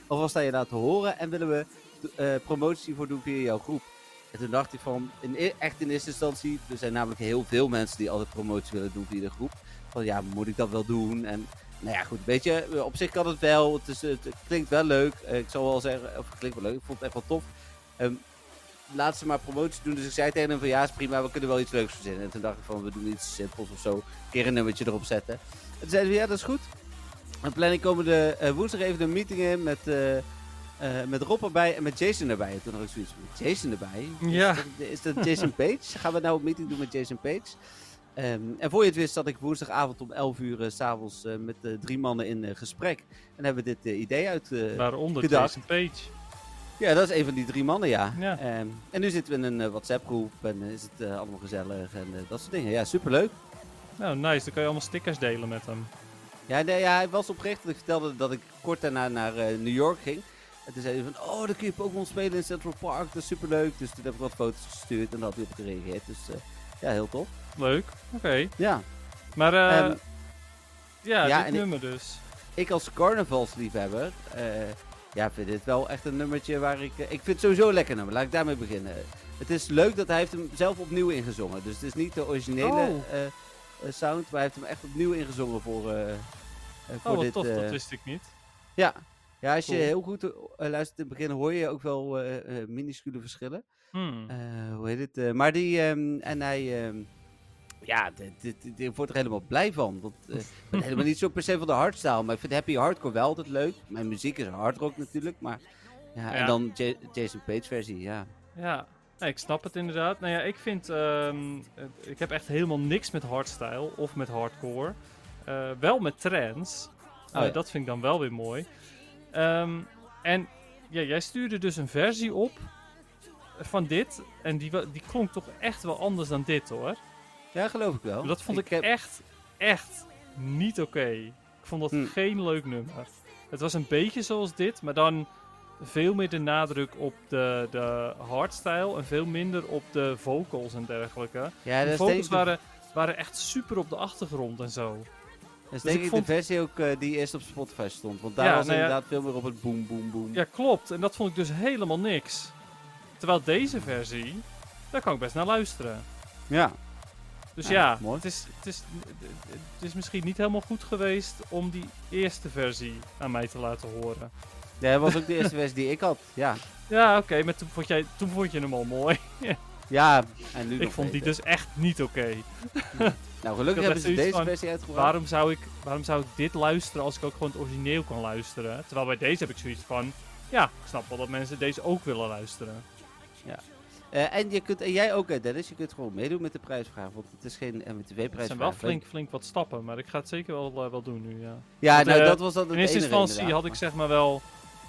alvast aan je laten horen. En willen we promotie voor doen via jouw groep. En toen dacht ik van, in, e- echt in eerste instantie, er zijn namelijk heel veel mensen die altijd promotie willen doen via de groep. Van ja, moet ik dat wel doen? En nou ja, goed, weet je, op zich kan het wel. Het, is, het klinkt wel leuk. Eh, ik zal wel zeggen, of het klinkt wel leuk, ik vond het echt wel tof. Ehm, laat ze maar promotie doen. Dus ik zei tegen hem van ja, is prima, we kunnen wel iets leuks verzinnen. En toen dacht ik van, we doen iets simpels of zo. Een keer een nummertje erop zetten. En toen zeiden we, ja, dat is goed. En planning komen de eh, woensdag even een meeting in met, eh, met Rob erbij en met Jason erbij. En toen had ik zoiets van, Jason erbij? Ja. Is dat, is dat Jason Page? Gaan we nou een meeting doen met Jason Page? Ehm, en voor je het wist zat ik woensdagavond om 11 uur s s'avonds eh, met eh, drie mannen in gesprek. En hebben we dit idee uit... eh, Waaronder gedacht. Jason Page. ja, dat is een van die drie mannen, ja. Ja. Ehm, en nu zitten we in een WhatsApp-groep en is het allemaal gezellig en dat soort dingen. Ja, superleuk. Nou, nice. Dan kan je allemaal stickers delen met hem. Ja, nee, ja, hij was oprecht ik vertelde dat ik kort daarna naar New York ging. En toen zei hij van, oh, dan kun je Pokémon spelen in Central Park, dat is superleuk. Dus toen heb ik wat foto's gestuurd en daar had hij op gereageerd. Dus ja, heel tof. Leuk. Oké. Ja, Maar eh Ehm, ja, ja, dit ik- nummer dus. ik als carnavalsliefhebber, eh ja, vind dit wel echt een nummertje waar ik... eh, ik vind het sowieso een lekker nummer, laat ik daarmee beginnen. Het is leuk dat hij heeft hem zelf opnieuw ingezongen. Dus het is niet de originele Oh. eh, sound, maar hij heeft hem echt opnieuw ingezongen voor, eh, voor Oh, wat dit... tof. Dat wist ik niet. Ja. Ja, als je Cool. heel goed luistert in het begin hoor je ook wel eh, minuscule verschillen. Hmm. Hoe heet het? maar die, ehm, en hij, ehm, ja, ik word er helemaal blij van. Want, eh, ik ben helemaal niet zo per se van de hardstyle, maar ik vind happy hardcore wel altijd leuk. Mijn muziek is hardrock natuurlijk, maar ja, Ja. en dan Ja- Jason Page versie, ja. Ja, ik snap het inderdaad. Nou ja, ik vind, ehm, eh, ik heb echt helemaal niks met hardstyle of met hardcore. Eh, wel met trance. Oh ja. Dat vind ik dan wel weer mooi. Ehm, en ja, jij stuurde dus een versie op van dit. En die, die klonk toch echt wel anders dan dit hoor. Ja, geloof ik wel. Dat vond ik, heb- echt, echt niet oké. Ik vond dat Hm. geen leuk nummer. Het was een beetje zoals dit, maar dan veel meer de nadruk op de, de hardstyle en veel minder op de vocals en dergelijke. Ja, de vocals waren, waren echt super op de achtergrond en zo. dat is dus denk ik vond- de versie ook eh, die eerst op Spotify stond. Want daar Ja, was nou ja. inderdaad veel meer op het boom, boom, boom. Ja, klopt. En dat vond ik dus helemaal niks. Terwijl deze versie, daar kan ik best naar luisteren. ja. Dus Ja, ja, mooi. het, is, het, is, het is misschien niet helemaal goed geweest om die eerste versie aan mij te laten horen. Ja, dat was ook de eerste versie die ik had. Ja, Ja, oké, maar toen vond, jij, toen vond je hem al mooi. ja en nu ik vond die dus echt niet oké. Nou, gelukkig hebben ze deze van, versie uitgebracht. Waarom zou, ik, waarom zou ik dit luisteren als ik ook gewoon het origineel kan luisteren? Terwijl bij deze heb ik zoiets van... Ja, ik snap wel dat mensen deze ook willen luisteren. Eh, en, je kunt, en jij ook, eh, Dennis, je kunt gewoon meedoen met de prijsvraag. Want het is geen Het MWTV-prijsvraag. zijn wel flink, flink wat stappen, maar ik ga het zeker wel, eh, wel doen nu, ja. Ja, Want, nou, dat was dan het In eerste instantie had ik zeg maar wel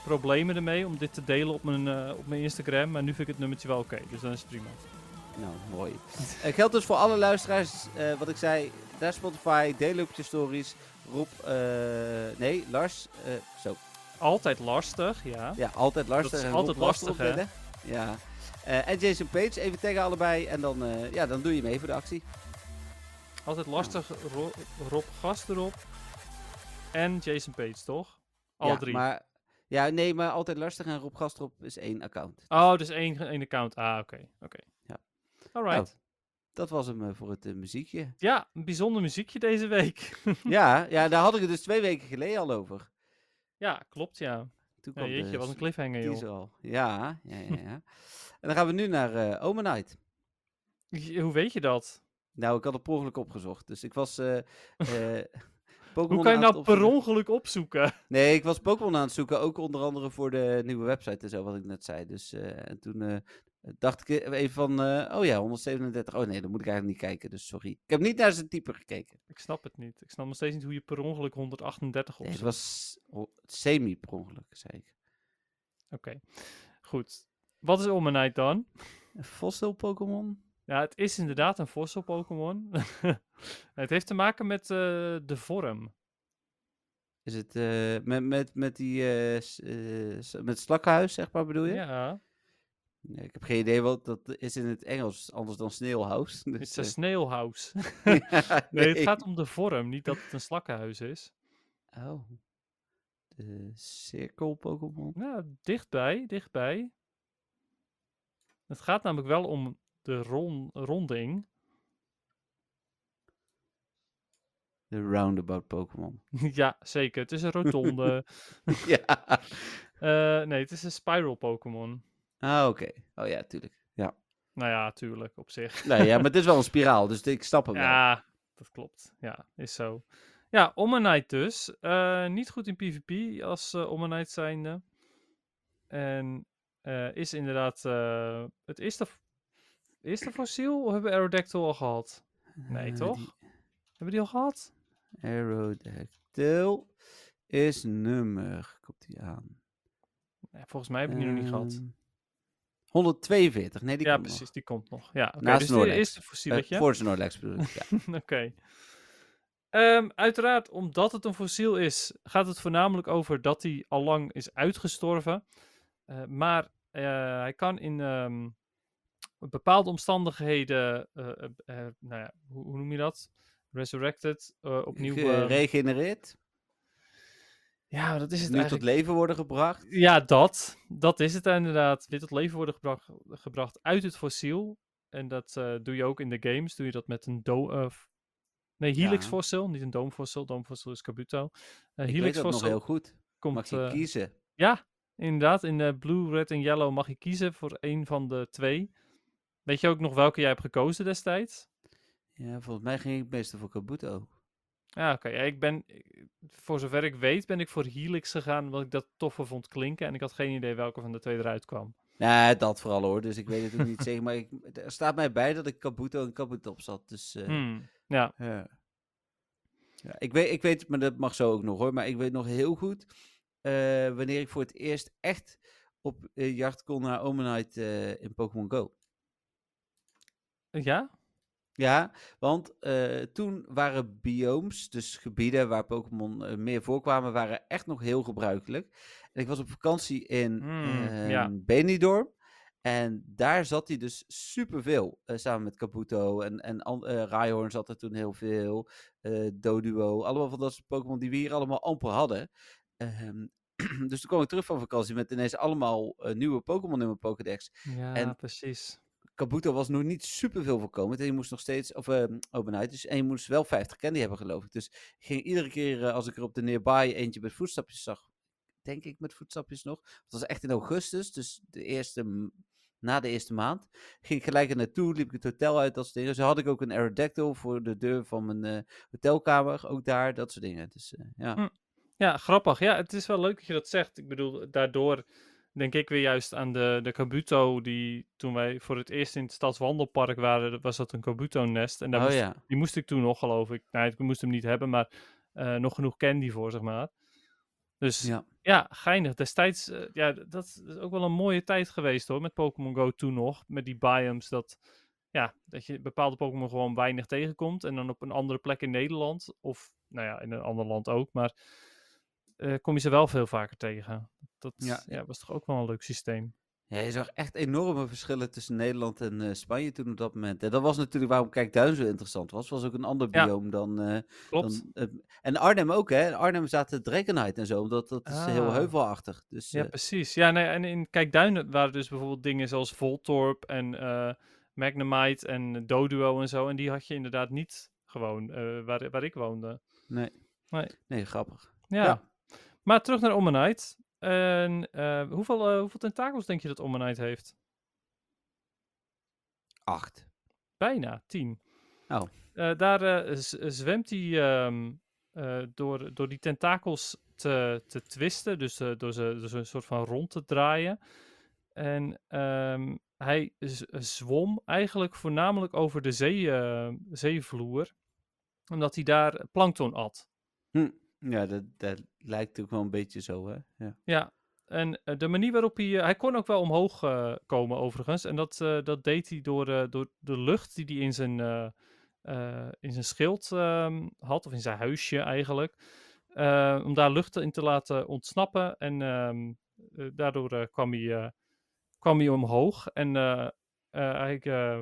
problemen ermee om dit te delen op mijn, op mijn Instagram. Maar nu vind ik het nummertje wel oké, dus dan is het prima. Nou, mooi. Geldt dus voor alle luisteraars, wat ik zei, naar Spotify, deel op je stories. Rob, eh, nee, Lars, zo. Altijd lastig, ja. Ja, altijd Lars. Dat is altijd lastig, zetten. Ja. Eh, en Jason Page, even tegen allebei. En dan, eh, ja, dan doe je mee voor de actie. Altijd lastig, Ro- Rob Gast erop. En Jason Page, toch? Alle ja, drie. Maar, ja, nee, maar altijd lastig en Rob Gastrop is één account. Oh, dus één, één account. Ah, oké. oké. Ja. Alright. Nou. Dat was hem eh, voor het eh, muziekje. Ja, een bijzonder muziekje deze week. ja, ja, daar had ik het dus twee weken geleden al over. ja, klopt, ja. Toen ja kwam jeetje, de wat een cliffhanger, joh. al. Ja, ja, ja. ja. en dan gaan we nu naar eh Omenite. Hoe weet je dat? Nou, ik had het per ongeluk opgezocht. Dus ik was eh Hoe kan je nou per ongeluk opzoeken? Nee, ik was Pokémon aan het zoeken. Ook onder andere voor de nieuwe website en zo, wat ik net zei. Dus en toen dacht ik even van, oh ja, 137. Oh nee, dan moet ik eigenlijk niet kijken, dus sorry. Ik heb niet naar zijn type gekeken. Ik snap het niet. Ik snap nog steeds niet hoe je per ongeluk 138 Nee, het opzoekt. was oh, semi per ongeluk, zei ik. Oké, goed. Wat is Omanyte dan? Een fossil Pokémon? Ja, het is inderdaad een fossil Pokémon. het heeft te maken met eh, de vorm. Is het eh, met, met, met die, eh, met het slakkenhuis, zeg maar, bedoel je? Ja, Nee, ik heb geen idee wat dat is in het Engels, anders dan het Dus, is een ja, nee, het gaat om de vorm, niet dat het een slakkenhuis is. Oh. De cirkel Pokémon? Nou, dichtbij, dichtbij. Het gaat namelijk wel om de ron, ronding. De roundabout Pokémon. ja, zeker. Het is een rotonde. ja. Eh, nee, het is een spiral Pokémon. Ah, oké. Oh ja, tuurlijk. Ja. Nou ja, tuurlijk, op zich. Nee, ja, maar het is wel een spiraal, dus ik snap hem wel. Ja, dat klopt. Ja, is zo. Ja, Omanyte dus. Eh, niet goed in PvP als uh, Omanyte zijnde. En eh, is inderdaad eh, het eerste, eerste fossiel? Of hebben we Aerodactyl al gehad? Nee, Eh, toch? die Hebben we die al gehad? Aerodactyl is nummer. Komt die aan? Nee, volgens mij heb ik die nog niet gehad. Ehm, 142, nee, die ja, komt nog. precies, die komt nog. Ja, Naast dus Snorlax. is de fossieletje. voor Snorlax bedoel ik, ja. Oké. Ehm, uiteraard, omdat het een fossiel is, gaat het voornamelijk over dat hij al lang is uitgestorven. Eh, maar eh, hij kan in ehm, bepaalde omstandigheden, eh, nou ja, hoe, hoe noem je dat? Resurrected, opnieuw. Geregenereerd, ja, dat is het nu tot leven worden gebracht. Ja, dat. Dat is het inderdaad. Weer tot leven worden gebracht, gebracht uit het fossiel. En dat doe je ook in de games. Doe je dat met een do f- Nee, Helix Ja. fossil, niet een doomfossil. Doomfossil is Kabuto. Ik Helix weet dat nog heel goed. komt... Mag je kiezen. ja, inderdaad. In eh, blue, red en yellow mag je kiezen voor één van de twee. Weet je ook nog welke jij hebt gekozen destijds? Ja, volgens mij ging ik meestal voor Kabuto. Ja, oké. Ja, ik ben, ik- voor zover ik weet, ben ik voor Helix gegaan, omdat ik dat toffer vond klinken. En ik had geen idee welke van de twee eruit kwam. Nee, dat vooral hoor. Dus ik weet het ook niet zeker. Maar ik, er staat mij bij dat ik Kabuto en Kabutop zat. Dus eh, Hmm, Ja, ja. Ja, ik, weet, ik weet, maar dat mag zo ook nog hoor. Maar ik weet nog heel goed eh, wanneer ik voor het eerst echt op eh, jacht kon naar Omanite eh, in Pokémon Go. ja? Ja, want eh, toen waren biomes, dus gebieden waar Pokémon eh, meer voorkwamen, waren echt nog heel gebruikelijk. En ik was op vakantie in eh, ja. Benidorm. En daar zat hij dus superveel. eh samen met Kabuto en, en eh, Rhyhorn zat er toen heel veel. eh Doduo, allemaal van dat soort Pokémon die we hier allemaal amper hadden. Ehm, dus toen kwam ik terug van vakantie met ineens allemaal eh, nieuwe Pokémon in mijn Pokédex. Ja, En- precies. Kabuto was nog niet superveel voorkomend. En je moest nog steeds, of uh, Openheid, dus, en je moest wel 50 candy hebben geloof ik. Dus ik ging iedere keer eh, als ik er op de nearby eentje met voetstapjes zag, denk ik met voetstapjes nog. Het was echt in augustus, dus de eerste, na de eerste maand. Ging ik gelijk er naartoe, liep ik het hotel uit, dat soort dingen. Zo had ik ook een Aerodactyl voor de deur van mijn eh, hotelkamer, ook daar, dat soort dingen. Dus ja. Hm. Ja, grappig. Ja, het is wel leuk dat je dat zegt. Ik bedoel, daardoor denk ik weer juist aan de, de Kabuto, die toen wij voor het eerst in het stadswandelpark waren, was dat een Kabuto-nest. En daar oh moest, ja. die moest ik toen nog, geloof ik. Nee, ik moest hem niet hebben, maar eh, nog genoeg candy voor, zeg maar. Dus ja, ja. geinig. Destijds, eh, ja, dat is ook wel een mooie tijd geweest hoor, met Pokémon Go toen nog. Met die biomes, dat, ja, dat je bepaalde Pokémon gewoon weinig tegenkomt. En dan op een andere plek in Nederland, of nou ja, in een ander land ook, maar eh, kom je ze wel veel vaker tegen. Dat Ja, was toch ook wel een leuk systeem. Ja, je zag echt enorme verschillen tussen Nederland en eh, Spanje toen op dat moment. En dat was natuurlijk waarom Kijkduin zo interessant was. was ook een ander Ja. bioom dan... eh, Klopt. dan en Arnhem ook, hè. In Arnhem zaten Dragonite en zo, omdat dat is heel Ah. heuvelachtig. Dus Ja, precies. Ja, nee, en in Kijkduinen waren dus bijvoorbeeld dingen zoals Voltorb en Magnemite en Doduo en zo. En die had je inderdaad niet gewoon waar, waar ik woonde. nee. Nee. Nee, grappig. Ja. Ja. Maar terug naar Omanyte. En eh, hoeveel, eh, hoeveel tentakels denk je dat Omanyte heeft? Acht. Bijna, tien. Oh. Eh, daar zwemt hij ehm, eh, door, door die tentakels te, te twisten, dus door, ze, door ze een soort van rond te draaien. En ehm, hij zwom eigenlijk voornamelijk over de zee, zeevloer, omdat hij daar plankton at. Ja, dat, dat lijkt ook wel een beetje zo, hè? Ja. Ja, en eh, de manier waarop hij... eh, hij kon ook wel omhoog eh, komen overigens. En dat, dat deed hij door, door de lucht die hij in zijn, in zijn schild ehm, had, of in zijn huisje eigenlijk. om daar lucht in te laten ontsnappen. En ehm, eh, daardoor kwam, hij, kwam hij omhoog. En eh,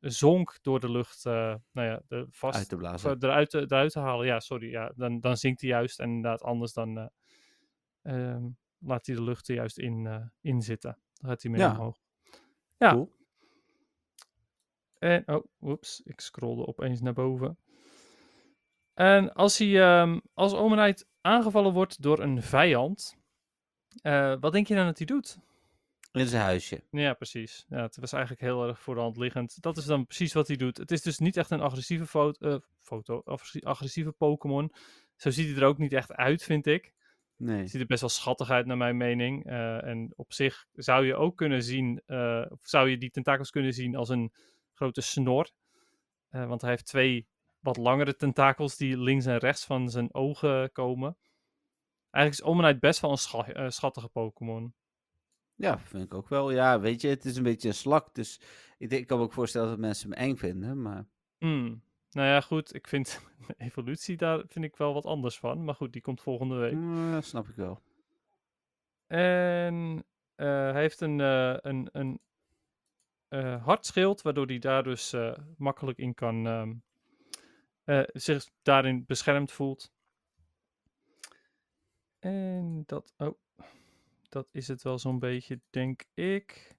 zonk door de lucht, eh, nou ja, de vast, Uit te blazen. eh, eruit, te- eruit te halen. Ja, sorry. Ja, dan, dan zinkt hij juist. En inderdaad, anders dan eh, ehm, laat hij de lucht er juist in, in zitten. Dan gaat hij mee Ja. omhoog. Ja. Cool. En, oh, oeps, ik scrollde opeens naar boven. En als hij, ehm, als Omenite aangevallen wordt door een vijand, wat denk je dan dat hij doet? In zijn huisje. Ja, precies. Ja, het was eigenlijk heel erg voor de hand liggend. Dat is dan precies wat hij doet. Het is dus niet echt een agressieve foto, eh, foto agressi- agressieve Pokémon. Zo ziet hij er ook niet echt uit, vind ik. Nee. Ziet er best wel schattig uit, naar mijn mening. Eh, en op zich zou je ook kunnen zien, eh, of zou je die tentakels kunnen zien als een grote snor. Want hij heeft twee wat langere tentakels die links en rechts van zijn ogen komen. Eigenlijk is Omanite best wel een scha- schattige Pokémon. Ja, vind ik ook wel. Ja, weet je, het is een beetje een slak. Dus ik, denk, ik kan me ook voorstellen dat mensen hem eng vinden. Maar Hmm. Nou ja, goed. Ik vind evolutie daar vind ik wel wat anders van. Maar goed, die komt volgende week. mm, snap ik wel. En eh, hij heeft een, eh, een, een eh, hartschild, waardoor hij daar dus makkelijk in kan ehm, eh, zich daarin beschermd voelt. En dat, oh, dat is het wel zo'n beetje, denk ik.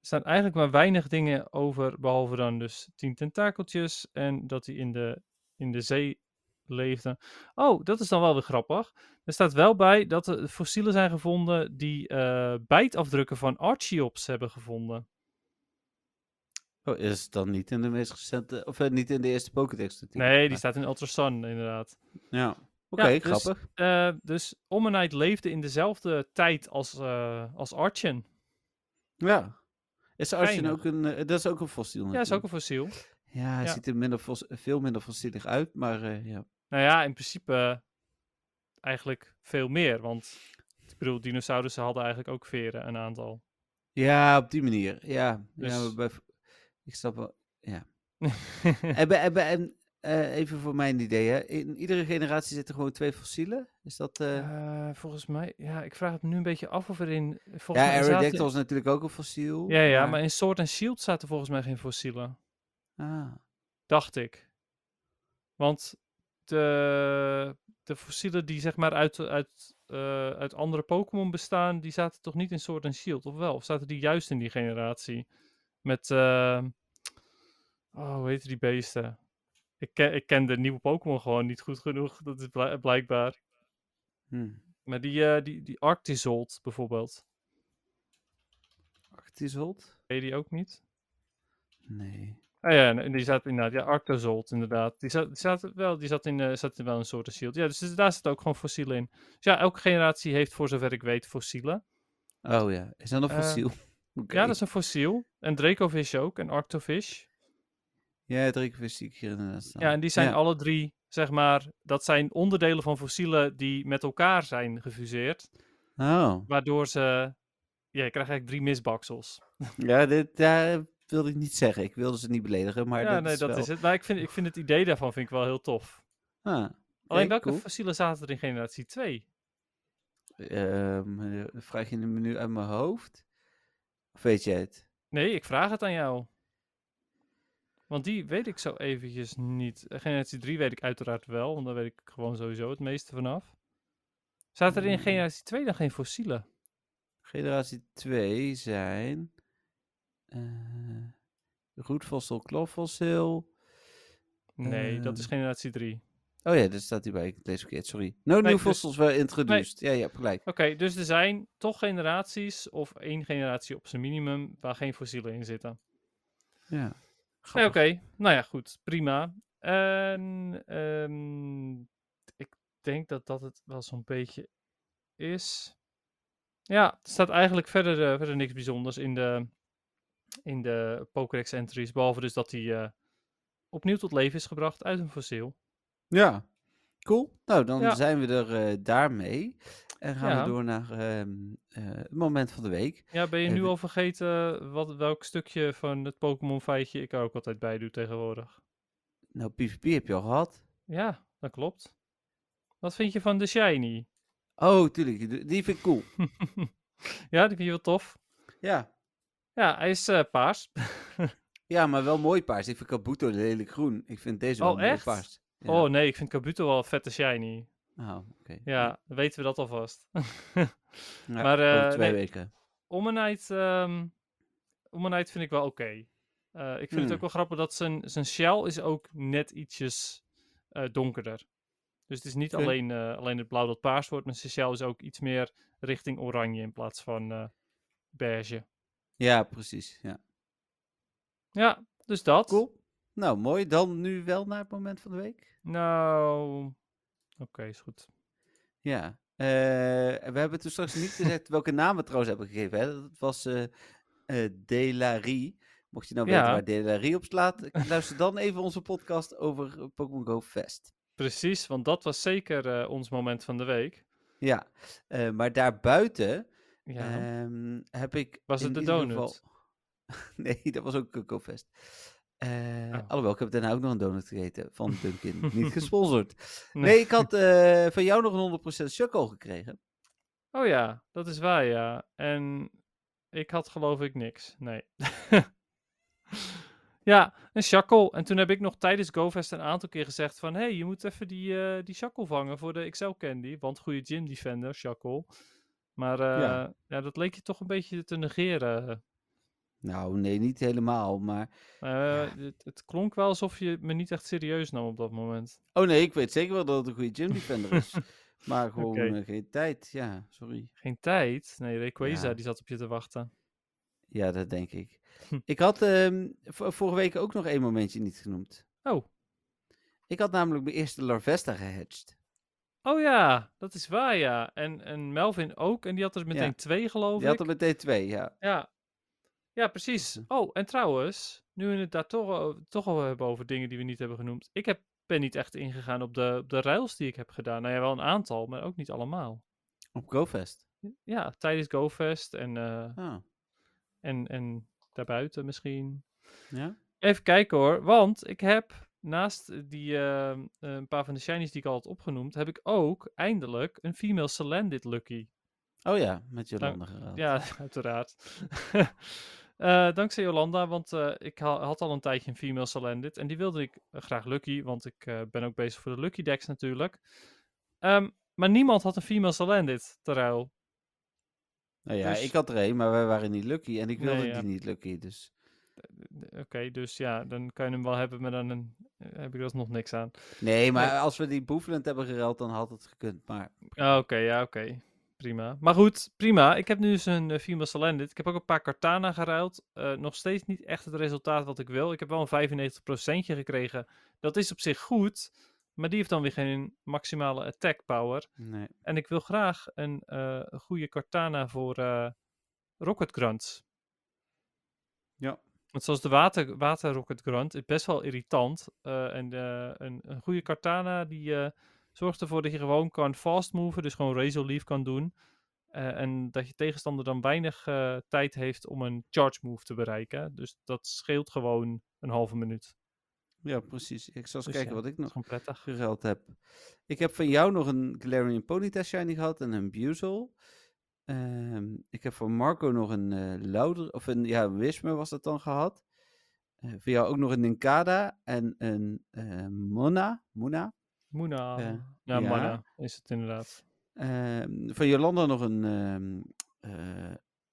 Er staan eigenlijk maar weinig dingen over, behalve dan dus tien tentakeltjes en dat hij in de, in de zee leefde. Oh, dat is dan wel weer grappig. Er staat wel bij dat er fossielen zijn gevonden die eh, bijtafdrukken van Archeops hebben gevonden. Oh, is het dan niet in de meest recente, of eh, niet in de eerste Pokédex? Nee, die staat in Ultra Sun inderdaad. Ja, oké, Ja, dus- grappig. Eh, dus Omanite leefde in dezelfde tijd als, eh als Archen. Ja. Is Archen ook een, eh, dat is ook een fossiel Ja, is ook natuurlijk. een fossiel. Ja, hij ja. ziet er minder veel minder fossielig uit, maar ja. Nou ja, in principe eigenlijk veel meer. Want ik bedoel, dinosaurussen hadden eigenlijk ook veren, een aantal. Ja, op die manier. Ja, Dus- ja maar bij, ik snap wel. Ja. en, en, en, eh, even voor mijn idee, hè. in iedere generatie zitten gewoon twee fossielen. Is dat... eh Eh, volgens mij, ja, ik vraag het me nu een beetje af of er in... Volgens ja, Aerodactyl is natuurlijk ook een fossiel. Ja, ja, maar in Sword and Shield zaten volgens mij geen fossielen. Ah, Dacht ik. Want de, de fossielen die zeg maar uit, uit, uit andere Pokémon bestaan, die zaten toch niet in Sword and Shield, of wel? Of zaten die juist in die generatie? Met, oh, hoe heet die beesten? Ik ken, ik ken de nieuwe Pokémon gewoon niet goed genoeg, dat is blijk- blijkbaar. hm. Maar die, eh die, die Arctizolt bijvoorbeeld, Arctizolt? ken je die ook niet? Nee. Ah ja, en die zat inderdaad, ja, Arctozolt inderdaad. Die zat, die zat wel, die zat in, eh, zat in wel een soort shield. Ja, dus daar zit ook gewoon fossielen in. Dus ja, elke generatie heeft voor zover ik weet fossielen. Oh ja, is dat een Eh, fossiel? Ja, dat is een fossiel. En Dracovish ook, en Arctofish. Ja, drie keer zie ik hier inderdaad staan. Ja, en die zijn Ja. alle drie, zeg maar, dat zijn onderdelen van fossielen die met elkaar zijn gefuseerd. Oh, Waardoor ze, ja, je krijgt eigenlijk drie misbaksels. ja, dit ja, wilde ik niet zeggen. Ik wilde ze niet beledigen, maar ja, dat nee, is dat wel... is het. Maar ik vind, ik vind het idee daarvan vind ik wel heel tof. Ah, Alleen welke cool. fossielen zaten er in generatie 2? Ehm, eh, vraag je hem nu uit mijn hoofd? Of weet jij het? Nee, ik vraag het aan jou. Want die weet ik zo eventjes niet. Generatie 3 weet ik uiteraard wel, want daar weet ik gewoon sowieso het meeste vanaf. Zaten er in Hmm. generatie 2 dan geen fossielen? Generatie 2 zijn... eh roetfossiel, kloffossiel. Nee, dat is Eh, generatie 3. Oh ja, daar staat hij bij. Ik lees verkeerd, sorry. No Nee, new dus- fossils were introduced. Ja, je hebt gelijk. Oké, dus er zijn toch generaties, of één generatie op zijn minimum, waar geen fossielen in zitten. Ja. Nee. Oké, nou ja, goed, prima. En ehm, ik denk dat dat het wel zo'n beetje is. Ja, er staat eigenlijk verder, eh, verder niks bijzonders in de, in de Pokédex entries. Behalve dus dat hij eh, opnieuw tot leven is gebracht uit een fossiel. Ja, cool. Nou, dan Ja. zijn we er eh, daarmee. En gaan Ja. we door naar ehm, eh, het moment van de week. Ja, ben je nu Even- al vergeten wat, welk stukje van het Pokémon feitje ik er ook altijd bij doe tegenwoordig? Nou, PvP heb je al gehad. Ja, dat klopt. Wat vind je van de Shiny? Oh, tuurlijk. die- vind ik cool. ja, die vind je wel tof. Ja. Ja, hij is eh, paars. Ja, maar wel mooi paars. Ik vind Kabuto lelijk groen. Ik vind deze wel Oh, mooi echt? paars. Ja. Oh nee, ik vind Kabuto wel vette Shiny. Oh, oké. Ja, dan weten we dat alvast. Ja, maar, eh, twee nee. weken. Ehm Omanyte vind ik wel oké. Eh, ik vind het Hmm. ook wel grappig dat zijn, zijn shell is ook net ietsjes eh, donkerder. Dus het is niet alleen, alleen het blauw dat paars wordt, maar zijn shell is ook iets meer richting oranje in plaats van beige. Ja, precies. Ja. Ja, dus dat. Cool. Nou, mooi. Dan nu wel naar het moment van de week. Nou, oké, is goed. Ja. Eh, we hebben toen straks niet gezegd welke naam we trouwens hebben gegeven. Hè? Dat was eh eh Delarie. Mocht je nou weten Ja. waar Delarie op slaat, luister dan even onze podcast over Pokémon Go Fest. Precies, want dat was zeker ons moment van de week. Ja, maar daarbuiten Ja, ehm, heb ik. Was het de donut? geval- nee, dat was ook Coco Fest. Eh Oh. Alhoewel, ik heb daarna ook nog een donut gegeten van Dunkin. Niet gesponsord. Nee. Nee, ik had eh, van jou nog een 100% choco gekregen. Oh ja, dat is waar, ja. En ik had geloof ik niks. Nee. ja, een shakkel. En toen heb ik nog tijdens GoFest een aantal keer gezegd van... Hé, hey, je moet even die, eh die shakkel vangen voor de XL Candy. Want goede gym defender, shakkel. Maar Ja. ja. dat leek je toch een beetje te negeren. Nou, nee, niet helemaal. Maar. Eh, het, het klonk wel alsof je me niet echt serieus nam op dat moment. Oh nee, ik weet zeker wel dat het een goede gym defender is. maar gewoon eh, geen tijd. Ja, sorry. Geen tijd. Nee, Rayquaza Ja. die zat op je te wachten. Ja, dat denk ik. Hm. Ik had ehm, vorige week ook nog één momentje niet genoemd. Oh. Ik had namelijk mijn eerste Larvesta gehatcht. Oh ja, dat is waar, ja. En, en Melvin ook. En die had er meteen Ja. twee, geloof Die had ik. er meteen twee, ja. Ja. Ja, precies. Dus, Oh, en trouwens, nu we het daar toch, toch al hebben over dingen die we niet hebben genoemd. Ik heb, ben niet echt ingegaan op de, op de ruils die ik heb gedaan. Nou ja, wel een aantal, maar ook niet allemaal. Op GoFest. Ja, tijdens GoFest en, eh, Ah, en, en daarbuiten misschien. ja? Even kijken hoor, want ik heb naast die eh, een paar van de shinies die ik al had opgenoemd, heb ik ook eindelijk een female Salandit Lucky. Oh ja, met Jolanda geruild. Ja, uiteraard. Eh, dankzij Jolanda, want eh, ik ha- had al een tijdje een female Salandit en die wilde ik graag Lucky, want ik eh, ben ook bezig voor de Lucky decks natuurlijk. Ehm, maar niemand had een female Salandit te ruil. Nou ja, dus- ik had er één, maar wij waren niet lucky. En ik wilde Nee, ja. die niet lucky, dus... Oké, dus ja, dan kan je hem wel hebben, maar dan een- heb ik er nog niks aan. Nee, maar als we die Boefland hebben geruild, dan had het gekund. Maar Ah, Oké, ja, oké. Prima. Maar goed, prima. Ik heb nu eens een uh, female Salandit. Ik heb ook een paar Kartana geruild. Eh, nog steeds niet echt het resultaat wat ik wil. Ik heb wel een 95% gekregen. Dat is op zich goed. Maar die heeft dan weer geen maximale attack power. nee. En ik wil graag een eh, goede Kartana voor eh, Rocket Grunts. Ja. Want zoals de water, water Rocket Grunt is best wel irritant. eh, en eh, een, een goede Kartana die zorgt ervoor dat je gewoon kan fast moven. Dus gewoon Razor Leaf kan doen. Eh, en dat je tegenstander dan weinig eh, tijd heeft om een charge move te bereiken. Dus dat scheelt gewoon een halve minuut. Ja, precies. Ik zal eens Dus kijken ja, wat ik nog geruild heb. Ik heb van jou nog een Galarian Ponyta Shiny gehad en een Buzel. Ehm, ik heb van Marco nog een eh Louder, of een, ja, Wismer was dat dan gehad. Eh voor jou ook nog een Ninkada en een Mona. Mona. Moena. Ja, ja. Mana is het inderdaad. Ehm, van Jolanda nog een, ehm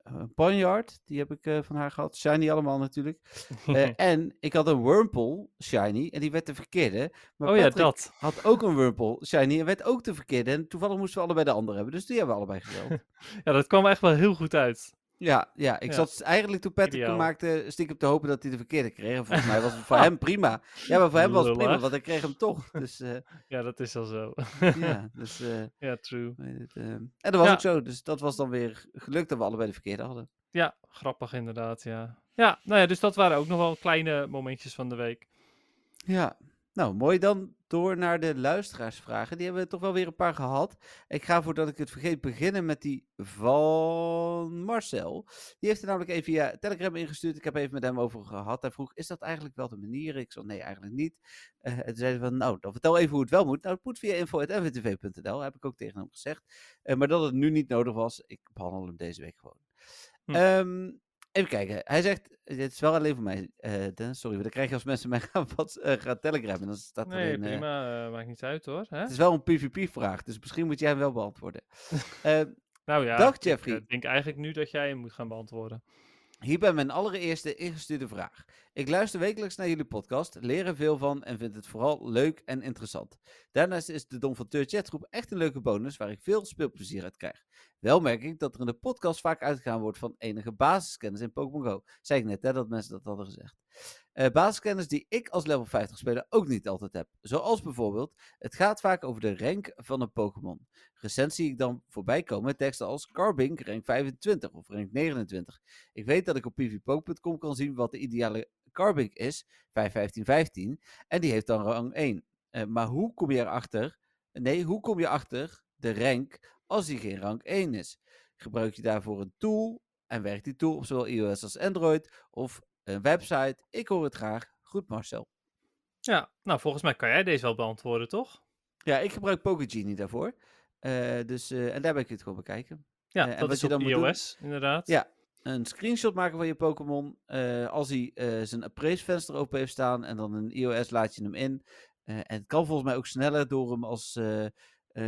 eh, Ponyard. Die heb ik eh, van haar gehad. Shiny allemaal natuurlijk. Eh, en ik had een Wurmple Shiny en die werd de verkeerde. Maar oh ja, dat. had ook een Wurmple Shiny en werd ook de verkeerde. En toevallig moesten we allebei de andere hebben. Dus die hebben we allebei geruild. Ja, dat kwam echt wel heel goed uit. Ja, ja, ik Ja. zat eigenlijk toen Patrick hem maakte stiekem te hopen dat hij de verkeerde kreeg. En volgens mij was het voor hem prima. Ja, maar voor hem was het prima, want hij kreeg hem toch. Dus eh, Ja, dat is al zo. ja, dus, eh, ja, true. het, eh. en dat was Ja. ook zo. Dus dat was dan weer gelukt dat we allebei de verkeerde hadden. Ja, grappig inderdaad, ja. Ja, nou ja, dus dat waren ook nog wel kleine momentjes van de week. Ja, nou mooi dan door naar de luisteraarsvragen. Die hebben we toch wel weer een paar gehad. Ik ga voordat ik het vergeet beginnen met die van Marcel. Die heeft er namelijk even via Telegram ingestuurd. Ik heb even met hem over gehad. Hij vroeg, is dat eigenlijk wel de manier? Ik zei, nee, eigenlijk niet. En toen zei hij van, nou, dan vertel even hoe het wel moet. Nou, het moet via info.nvtv.nl, heb ik ook tegen hem gezegd. Eh, maar dat het nu niet nodig was, ik behandel hem deze week gewoon. Hm. Ehm, even kijken. Hij zegt, dit is wel alleen voor mij, Dennis, sorry, maar dan krijg je als mensen mij gaan, wat, eh, gaan Telegram. En dan staat Nee, alleen, eh, prima, maakt niet uit hoor. Hè? het is wel een PvP-vraag, dus misschien moet jij hem wel beantwoorden. Nou ja, Dag, ik, Jeffrey. eh, denk eigenlijk nu dat jij hem moet gaan beantwoorden. Hierbij mijn allereerste ingestuurde vraag. Ik luister wekelijks naar jullie podcast, leer er veel van en vind het vooral leuk en interessant. Daarnaast is de Don van Teur chatgroep echt een leuke bonus waar ik veel speelplezier uit krijg. Wel merk ik dat er in de podcast vaak uitgegaan wordt van enige basiskennis in Pokémon Go. Zei ik net hè, dat mensen dat hadden gezegd. Eh, basiskennis die ik als level 50 speler ook niet altijd heb. Zoals bijvoorbeeld, het gaat vaak over de rank van een Pokémon. Recent zie ik dan voorbij komen teksten als Carbink rank 25 of rank 29. Ik weet dat ik op pvpoke.com kan zien wat de ideale Carbink is, 51515, en die heeft dan rang 1. Eh, maar hoe kom je erachter? Nee, hoe kom je achter de rank als die geen rang 1 is? Gebruik je daarvoor een tool en werkt die tool op zowel iOS als Android of een website? Ik hoor het graag. Goed Marcel. Ja, nou volgens mij kan jij deze wel beantwoorden, toch? Ja, ik gebruik PokéGenie daarvoor. Eh, dus, eh, en daar ben ik het gewoon bekijken. Ja, Eh, dat is je op dan doen- iOS, inderdaad. Ja, een screenshot maken van je Pokémon. als hij zijn appraise venster open heeft staan en dan in iOS laat je hem in. En het kan volgens mij ook sneller door hem als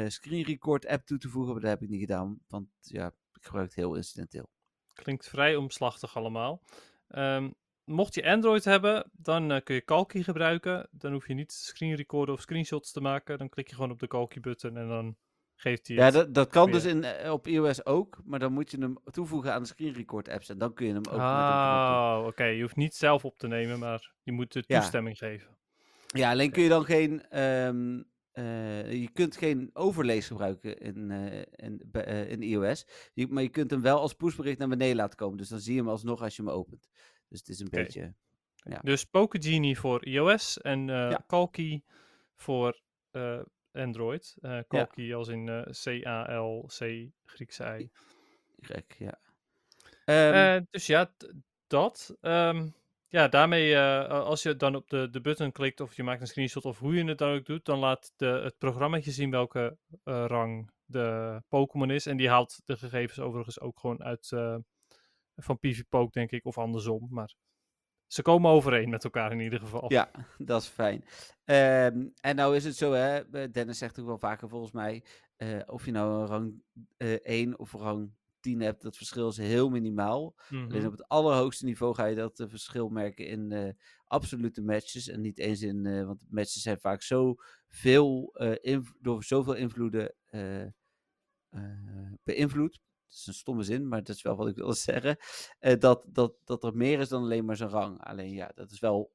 screen record app toe te voegen. Maar dat heb ik niet gedaan, want ja, ik gebruik het heel incidenteel. Klinkt vrij omslachtig allemaal. Ehm, mocht je Android hebben, dan eh, kun je Kalki gebruiken. Dan hoef je niet screen recorden of screenshots te maken. Dan klik je gewoon op de Kalki button en dan geeft hij Ja, dat, dat kan weer. dus in, eh, op iOS ook, maar dan moet je hem toevoegen aan de screen record apps. En dan kun je hem ook. Ah, oké. Je hoeft niet zelf op te nemen, maar je moet de Ja. toestemming geven. Ja, alleen kun je dan geen. eh, je kunt geen overlays gebruiken in, in, in iOS. Je, maar je kunt hem wel als pushbericht naar beneden laten komen. Dus dan zie je hem alsnog als je hem opent. Dus het is een beetje. Ja. Dus Pokegenie voor iOS en Ja. Kalki voor eh, Android. Kalki als in C-A-L-C Griekse I. Gek, ja. Ehm, Eh, dus ja, dat. Ehm, ja, daarmee, als je dan op de, de button klikt of je maakt een screenshot of hoe je het dan ook doet, dan laat de, het programmaatje zien welke rang de Pokémon is. En die haalt de gegevens overigens ook gewoon uit van PvPoke, denk ik, of andersom. Maar ze komen overeen met elkaar in ieder geval. Ja, dat is fijn. Ehm, en nou is het zo, hè, eh, Dennis zegt ook wel vaker volgens mij, eh, of je nou een rang eh 1 of rang 10 hebt, dat verschil is heel minimaal. Mhm. Alleen op het allerhoogste niveau ga je dat verschil merken in absolute matches en niet eens in, want matches zijn vaak zo veel, door zoveel invloeden beïnvloed. Dat is een stomme zin, maar dat is wel wat ik wilde zeggen. eh, dat, dat, dat er meer is dan alleen maar zijn rang. Alleen ja, dat is wel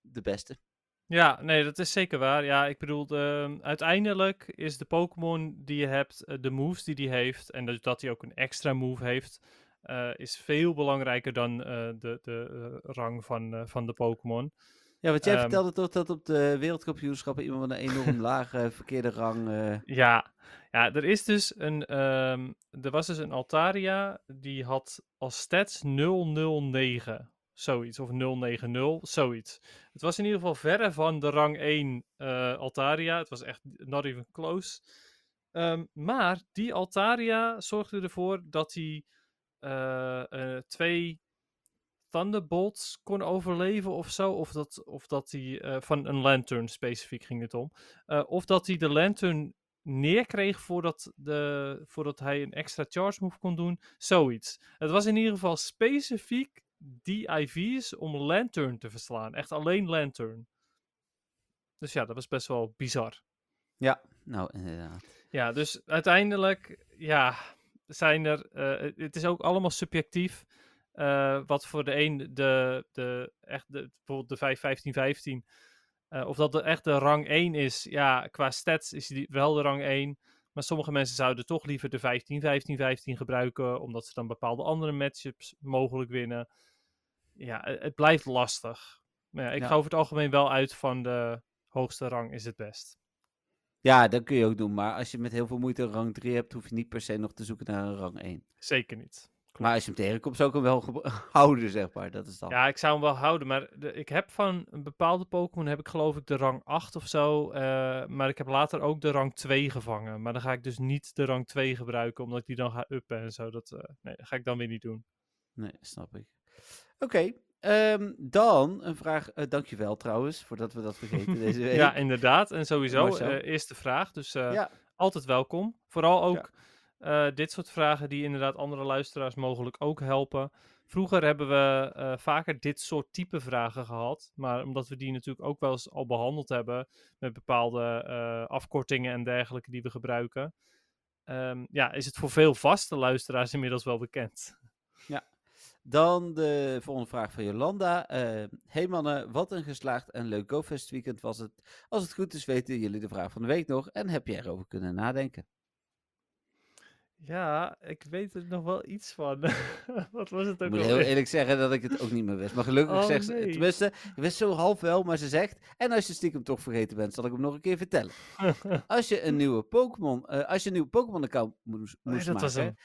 de beste. Ja, nee, dat is zeker waar. Ja, ik bedoel, de- uiteindelijk is de Pokémon die je hebt, eh, de moves die die heeft, en dus dat hij ook een extra move heeft, eh, is veel belangrijker dan de, de rang van, van de Pokémon. Ja, want jij Ehm, vertelde toch dat op de wereldkampioenschappen iemand met een enorm lage verkeerde rang... eh, Ja, ja, er is dus een, ehm, er was dus een Altaria, die had als stats 009, zoiets, of 090, zoiets. Het was in ieder geval verre van de rang 1 eh, Altaria, het was echt not even close. Ehm, maar die Altaria zorgde ervoor dat hij eh, eh, twee Thunderbolts kon overleven of zo. Of dat, of dat hij eh, van een Lantern specifiek ging het om. Eh, of dat hij de Lantern neerkreeg voordat, de, voordat hij een extra charge move kon doen. Zoiets. Het was in ieder geval specifiek die IV's om Lantern te verslaan. Echt alleen Lantern. Dus ja, dat was best wel bizar. Ja, nou inderdaad. Ja, dus uiteindelijk, ja, zijn er, eh, het is ook allemaal subjectief. Eh, wat voor de een de, de, echt de, bijvoorbeeld de 5, 15, 15. eh, of dat de, echt de rang 1 is. Ja, qua stats is die wel de rang 1. Maar sommige mensen zouden toch liever de 15, 15, 15 gebruiken. Omdat ze dan bepaalde andere matchups mogelijk winnen. Ja, het, het blijft lastig. Maar ja, ik Ja. ga over het algemeen wel uit van de hoogste rang is het best. Ja, dat kun je ook doen. Maar als je met heel veel moeite een rang 3 hebt, hoef je niet per se nog te zoeken naar een rang 1. Zeker niet. Maar als je hem tegenkomt, zou ik hem wel houden, zeg maar. Dat is dan. Ja, ik zou hem wel houden, maar de, ik heb van een bepaalde Pokémon heb ik geloof ik de rang 8 of zo. eh, maar ik heb later ook de rang 2 gevangen. Maar dan ga ik dus niet de rang 2 gebruiken, omdat ik die dan ga uppen en zo. Dat, eh, nee, dat ga ik dan weer niet doen. Nee, snap ik. Oké, ehm, dan een vraag. eh dankjewel trouwens, voordat we dat vergeten deze week. Ja, inderdaad. En sowieso, eerste vraag. Dus Ja, altijd welkom. Vooral ook eh, dit soort vragen die inderdaad andere luisteraars mogelijk ook helpen. Vroeger hebben we eh, vaker dit soort type vragen gehad. Maar omdat we die natuurlijk ook wel eens al behandeld hebben. Met bepaalde eh, afkortingen en dergelijke die we gebruiken. ehm, ja, is het voor veel vaste luisteraars inmiddels wel bekend. dan de volgende vraag van Jolanda. Hey mannen, wat een geslaagd en leuk GoFest weekend was het. Als het goed is, weten jullie de vraag van de week nog en heb je erover kunnen nadenken. Ja, ik weet er nog wel iets van. Wat was het Ik ook moet heel eerlijk zeggen dat ik het ook niet meer wist. Maar gelukkig Oh, zegt ze, nee. tenminste, ik wist zo half wel, maar ze zegt, en als je stiekem toch vergeten bent, zal ik hem nog een keer vertellen. Als je een nieuwe Pokémon, eh, als je een nieuwe Pokémon-account moest, Oh ja, moest dat was maken,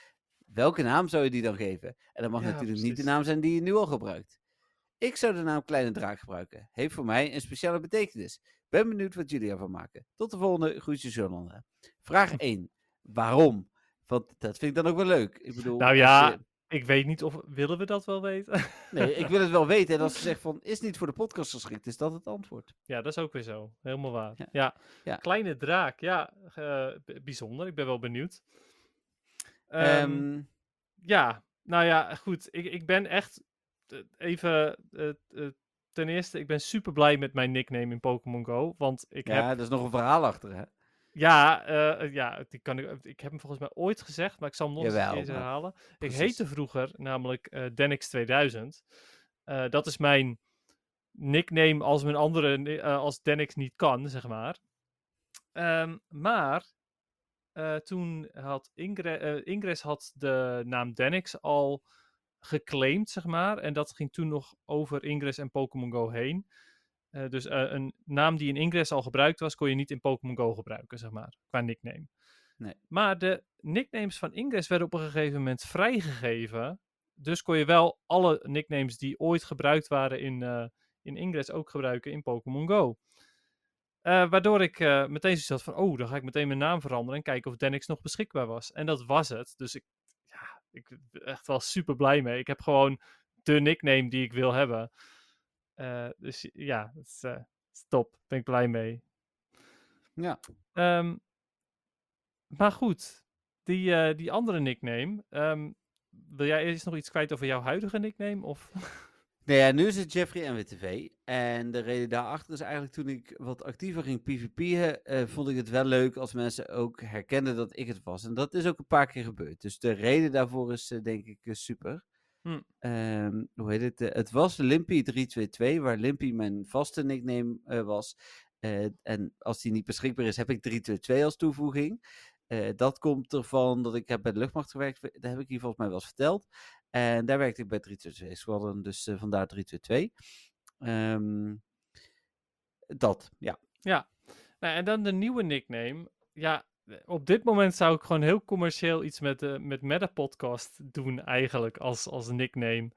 hem. welke naam zou je die dan geven? En dat mag Ja, natuurlijk niet de precies. naam zijn die je nu al gebruikt. Ik zou de naam Kleine Draak gebruiken. Heeft voor mij een speciale betekenis. Ben benieuwd wat jullie ervan maken. Tot de volgende. Groetjes, Jolanda. Vraag 1. Waarom? Want dat vind ik dan ook wel leuk. Ik bedoel, Nou ja, je- Ik weet niet of... Willen we dat wel weten? nee, ik wil het wel weten. En als ze zegt van, is niet voor de podcast geschikt, is dat het antwoord. Ja, dat is ook weer zo. Helemaal waar. Ja. Ja, Ja. kleine draak. Ja, eh, bijzonder. Ik ben wel benieuwd. Ehm, Ehm, ja, nou ja, goed. Ik, ik ben echt eh, even... eh, ten eerste, ik ben super blij met mijn nickname in Pokémon Go. Want ik heb... ja, er is nog een verhaal achter, hè? Ja, eh, eh, ja die kan ik, ik heb hem volgens mij ooit gezegd, maar ik zal hem nog eens Jawel, een keer maar herhalen. Ik heette vroeger namelijk eh Denix 2000. Eh, dat is mijn nickname als mijn andere, eh, als Denix niet kan, zeg maar. Ehm, maar eh, toen had Ingre eh, Ingress had de naam Denix al geclaimd, zeg maar. En dat ging toen nog over Ingress en Pokémon Go heen. Eh, dus eh, een naam die in Ingress al gebruikt was, kon je niet in Pokémon Go gebruiken, zeg maar, qua nickname. Nee. Maar de nicknames van Ingress werden op een gegeven moment vrijgegeven. Dus kon je wel alle nicknames die ooit gebruikt waren in, eh, in Ingress ook gebruiken in Pokémon Go. Waardoor ik meteen zoiets had van, oh, dan ga ik meteen mijn naam veranderen en kijken of Denix nog beschikbaar was. En dat was het. Dus ik, ja, ik ben echt wel super blij mee. Ik heb gewoon de nickname die ik wil hebben. Eh, dus ja, dat is, eh. Ben ik blij mee. Ja. Ehm, maar goed, die, eh, die andere nickname. ehm, wil jij eerst nog iets kwijt over jouw huidige nickname? Of? Nou ja, nu is het Jeffrey NWTV. En de reden daarachter is eigenlijk toen ik wat actiever ging PvP'en, vond ik het wel leuk als mensen ook herkenden dat ik het was. En dat is ook een paar keer gebeurd. Dus de reden daarvoor is denk ik super. Hm. Ehm, hoe heet het? Eh, het was Limpy322, waar Limpy mijn vaste nickname eh, was. Eh, en als die niet beschikbaar is, heb ik 322 als toevoeging. Dat komt ervan dat ik heb bij de luchtmacht gewerkt. Dat heb ik hier volgens mij wel eens verteld. En daar werkte ik bij 322 Squadron, dus vandaar 322. Ehm dat, ja. Nou, en dan de nieuwe nickname. Ja, op dit moment zou ik gewoon heel commercieel iets met, de met Meta Podcast doen, eigenlijk, als, als nickname.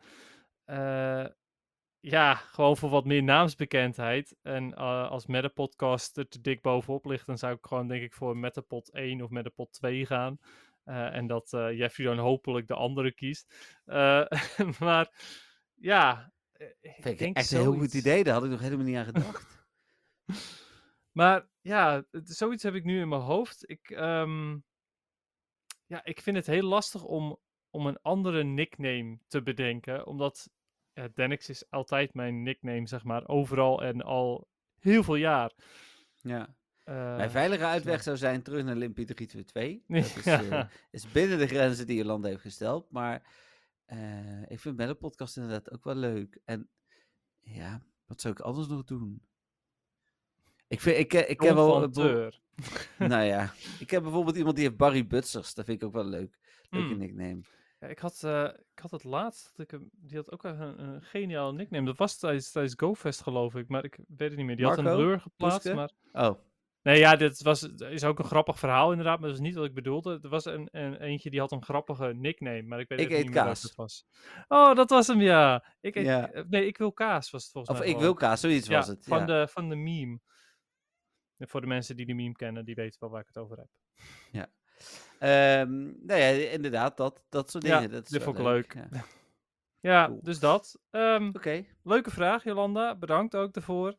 Eh, ja, gewoon voor wat meer naamsbekendheid. En eh, als Meta Podcast er te dik bovenop ligt, dan zou ik gewoon, denk ik, voor Metapod 1 of Metapod 2 gaan. Eh, en dat Jeffrey dan hopelijk de andere kiest. Maar ja. ik denk echt een heel goed idee. Daar had ik nog helemaal niet aan gedacht. Maar ja, het- zoiets heb ik nu in mijn hoofd. Ik, ehm, ja, ik vind het heel lastig om, om een andere nickname te bedenken. Omdat ja, Denix is altijd mijn nickname, zeg maar, overal en al heel veel jaar. ja. eh, Mijn veilige uitweg ja. zou zijn terug naar Limpy 322. Dat is, Ja. eh, is binnen de grenzen die Jolanda heeft gesteld. Maar eh, ik vind met podcast inderdaad ook wel leuk. En ja, wat zou ik anders nog doen? Ik, vind, ik, eh, ik heb wel... nou ja, ik heb bijvoorbeeld iemand die heeft Barry Butsers. Dat vind ik ook wel leuk. Leuke Hmm. nickname. Ja, ik, had, eh, ik had het laatst, dat ik die had ook een, een geniaal nickname. Dat was tijdens, tijdens GoFest geloof ik, maar ik weet het niet meer. Die had een blur geplaatst, maar... Oh, Nee, ja, dit was, is ook een grappig verhaal inderdaad, maar dat is niet wat ik bedoelde. Er was een, een eentje die had een grappige nickname, maar ik weet Ik eet niet meer welke kaas. het was. Oh, dat was hem, ja. Ik eet, Ja. eh, Nee, ik wil kaas was het volgens of mij ik gewoon. wil kaas, zoiets ja, was het. Van, de, van de meme. Voor de mensen die de meme kennen, die weten wel waar ik het over heb. Ehm, nou ja, inderdaad, dat, dat soort Ja, dingen. dat is dit vond ik leuk. Ja. Ja, Cool. dus dat. Ehm, Oké. leuke vraag, Jolanda. Bedankt ook daarvoor.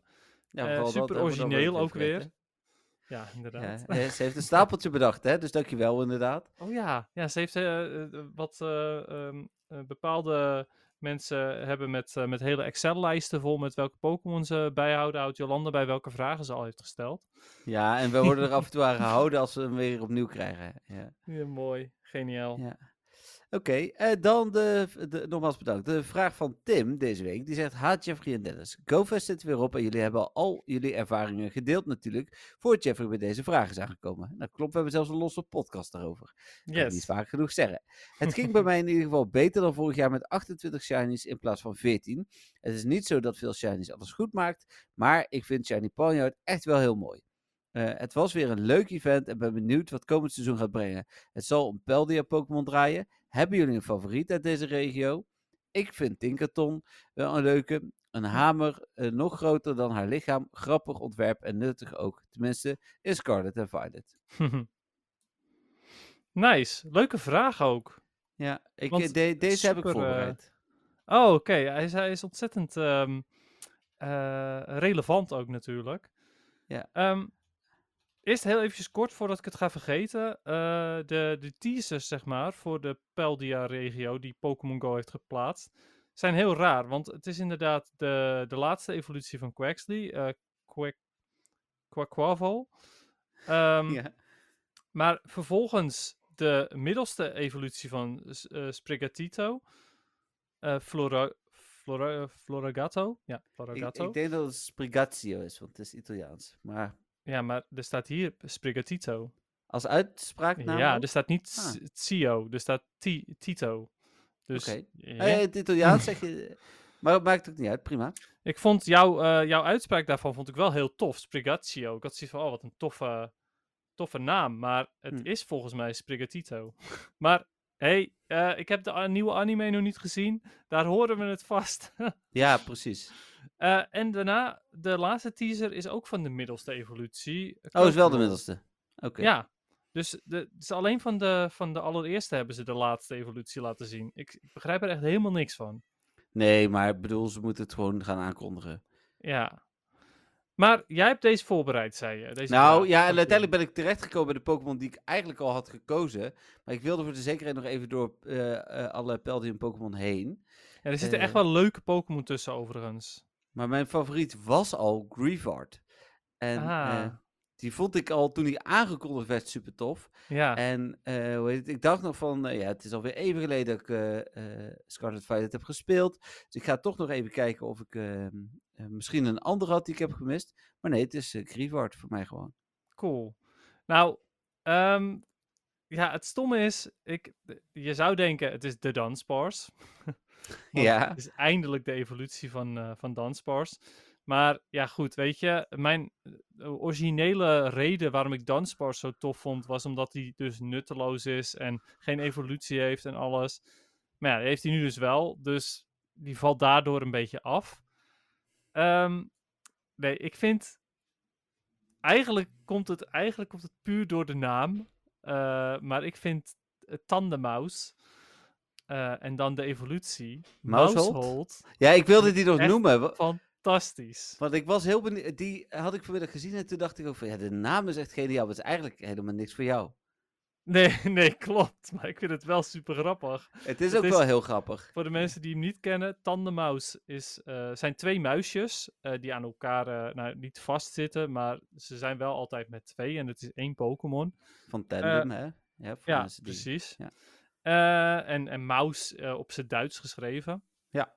Ja, Eh, dat, super origineel ook weer. Ja, Ja, inderdaad. eh, ze heeft een stapeltje bedacht, hè? Dus dankjewel inderdaad. Oh ja, ja ze heeft eh, wat eh, ehm, eh, bepaalde mensen hebben met, eh, met hele Excel-lijsten vol met welke Pokémon ze bijhouden. Houdt Jolanda bij welke vragen ze al heeft gesteld. Ja, en we worden er af en toe aan gehouden als we hem weer opnieuw krijgen. Ja. Ja, mooi, geniaal. Ja. Oké, eh, dan de, de, nogmaals bedankt. De vraag van Tim deze week. Die zegt, haat Jeffrey en Dennis. GoFest zit weer op en jullie hebben al jullie ervaringen gedeeld natuurlijk. Voor Jeffrey bij deze vraag is aangekomen. Dat klopt, we hebben zelfs een losse podcast daarover. Kan ik niet Yes. vaak genoeg zeggen. Het ging bij mij in ieder geval beter dan vorig jaar met 28 shinies in plaats van 14. Het is niet zo dat veel shinies alles goed maakt, maar ik vind Shiny Ponyard echt wel heel mooi. Eh, het was weer een leuk event en ben benieuwd wat komend seizoen gaat brengen. Het zal om Peldia Pokémon draaien. Hebben jullie een favoriet uit deze regio? Ik vind Tinkerton wel een leuke. Een hamer, eh, nog groter dan haar lichaam. Grappig ontwerp en nuttig ook. Tenminste, in Scarlet en Violet. nice, leuke vraag ook. Ja, ik, Want de- deze heb ik eh, voorbereid. Oh, oké. Hij, is- hij is ontzettend ehm, eh, relevant ook natuurlijk. Ja. Ehm, eerst heel eventjes kort voordat ik het ga vergeten. eh, de, de teasers, zeg maar, voor de Peldia-regio die Pokémon Go heeft geplaatst, zijn heel raar. Want het is inderdaad de, de laatste evolutie van Quaxley, eh Quack, Quaquaval. Ehm, ja. maar vervolgens de middelste evolutie van eh, Sprigatito. eh Flora, Flora, Floragato. Ja, ik, Floragato. ik denk dat het Sprigatio is, want het is Italiaans. Maar Ja, maar er staat hier Sprigatito. als uitspraaknaam ja, er staat niet Ah. Er staat Ti- Tito. Dus Oké. ja. Eh, het Italiaans zeg je... Maar het maakt ook niet uit, prima. ik vond jouw, eh, jouw uitspraak daarvan vond ik wel heel tof. Sprigatio. Ik had zoiets van, oh, wat een toffe, toffe naam. Maar het Hm. is volgens mij Sprigatito. maar, hey, eh, ik heb de nieuwe anime nog niet gezien. Daar horen we het vast. Ja, precies. Eh, en daarna, de laatste teaser is ook van de middelste evolutie. Oh, is wel de middelste. Oké. Ja, dus, de, dus alleen van de, van de allereerste hebben ze de laatste evolutie laten zien. Ik, ik begrijp er echt helemaal niks van. Nee, maar ik bedoel, ze moeten het gewoon gaan aankondigen. Ja. Maar jij hebt deze voorbereid, zei je. Deze Nou ja, en uiteindelijk ben ik terechtgekomen bij de Pokémon die ik eigenlijk al had gekozen. Maar ik wilde voor de zekerheid nog even door eh, eh, alle Peldium Pokémon heen. Ja, er zitten echt wel leuke Pokémon tussen, overigens. Maar mijn favoriet was al Grievard. En Ah. eh, die vond ik al toen die aangekondigd werd super tof. Ja. En eh, hoe heet het? ik dacht nog van, eh, ja, het is alweer even geleden dat ik Scarlet Violet heb gespeeld. Dus ik ga toch nog even kijken of ik eh, eh, misschien een andere had die ik heb gemist. Maar nee, het is uh, Grievard voor mij gewoon. Cool. Nou, ehm, ja, het stomme is, ik, je zou denken het is de Dunsparce. Ja. Het is eindelijk de evolutie van, eh van Dunsparce. Maar ja, goed, weet je, mijn eh, originele reden waarom ik Dunsparce zo tof vond, was omdat hij dus nutteloos is en geen evolutie heeft en alles. Maar ja, die heeft hij nu dus wel, dus die valt daardoor een beetje af. Ehm, nee, ik vind eigenlijk komt het, eigenlijk komt het puur door de naam. Eh, maar ik vind uh, uh, en dan de evolutie. Mousehold? Mousehold. Ja, ik wilde die nog noemen. Fantastisch. Want ik was heel benieuwd. Die had ik vanmiddag gezien en toen dacht ik ook van ja, de naam is echt geniaal. Maar het is eigenlijk helemaal niks voor jou. Nee, nee, klopt. Maar ik vind het wel super grappig. Het is Het ook is- wel heel grappig. Voor de mensen die hem niet kennen, Tandemaus is, eh, zijn twee muisjes eh, die aan elkaar eh, nou, niet vastzitten, maar ze zijn wel altijd met twee en het is één Pokémon. Van Tandem, hè? Ja, die- precies. ja. Eh, en, en Maus eh, op zijn Duits geschreven. Ja.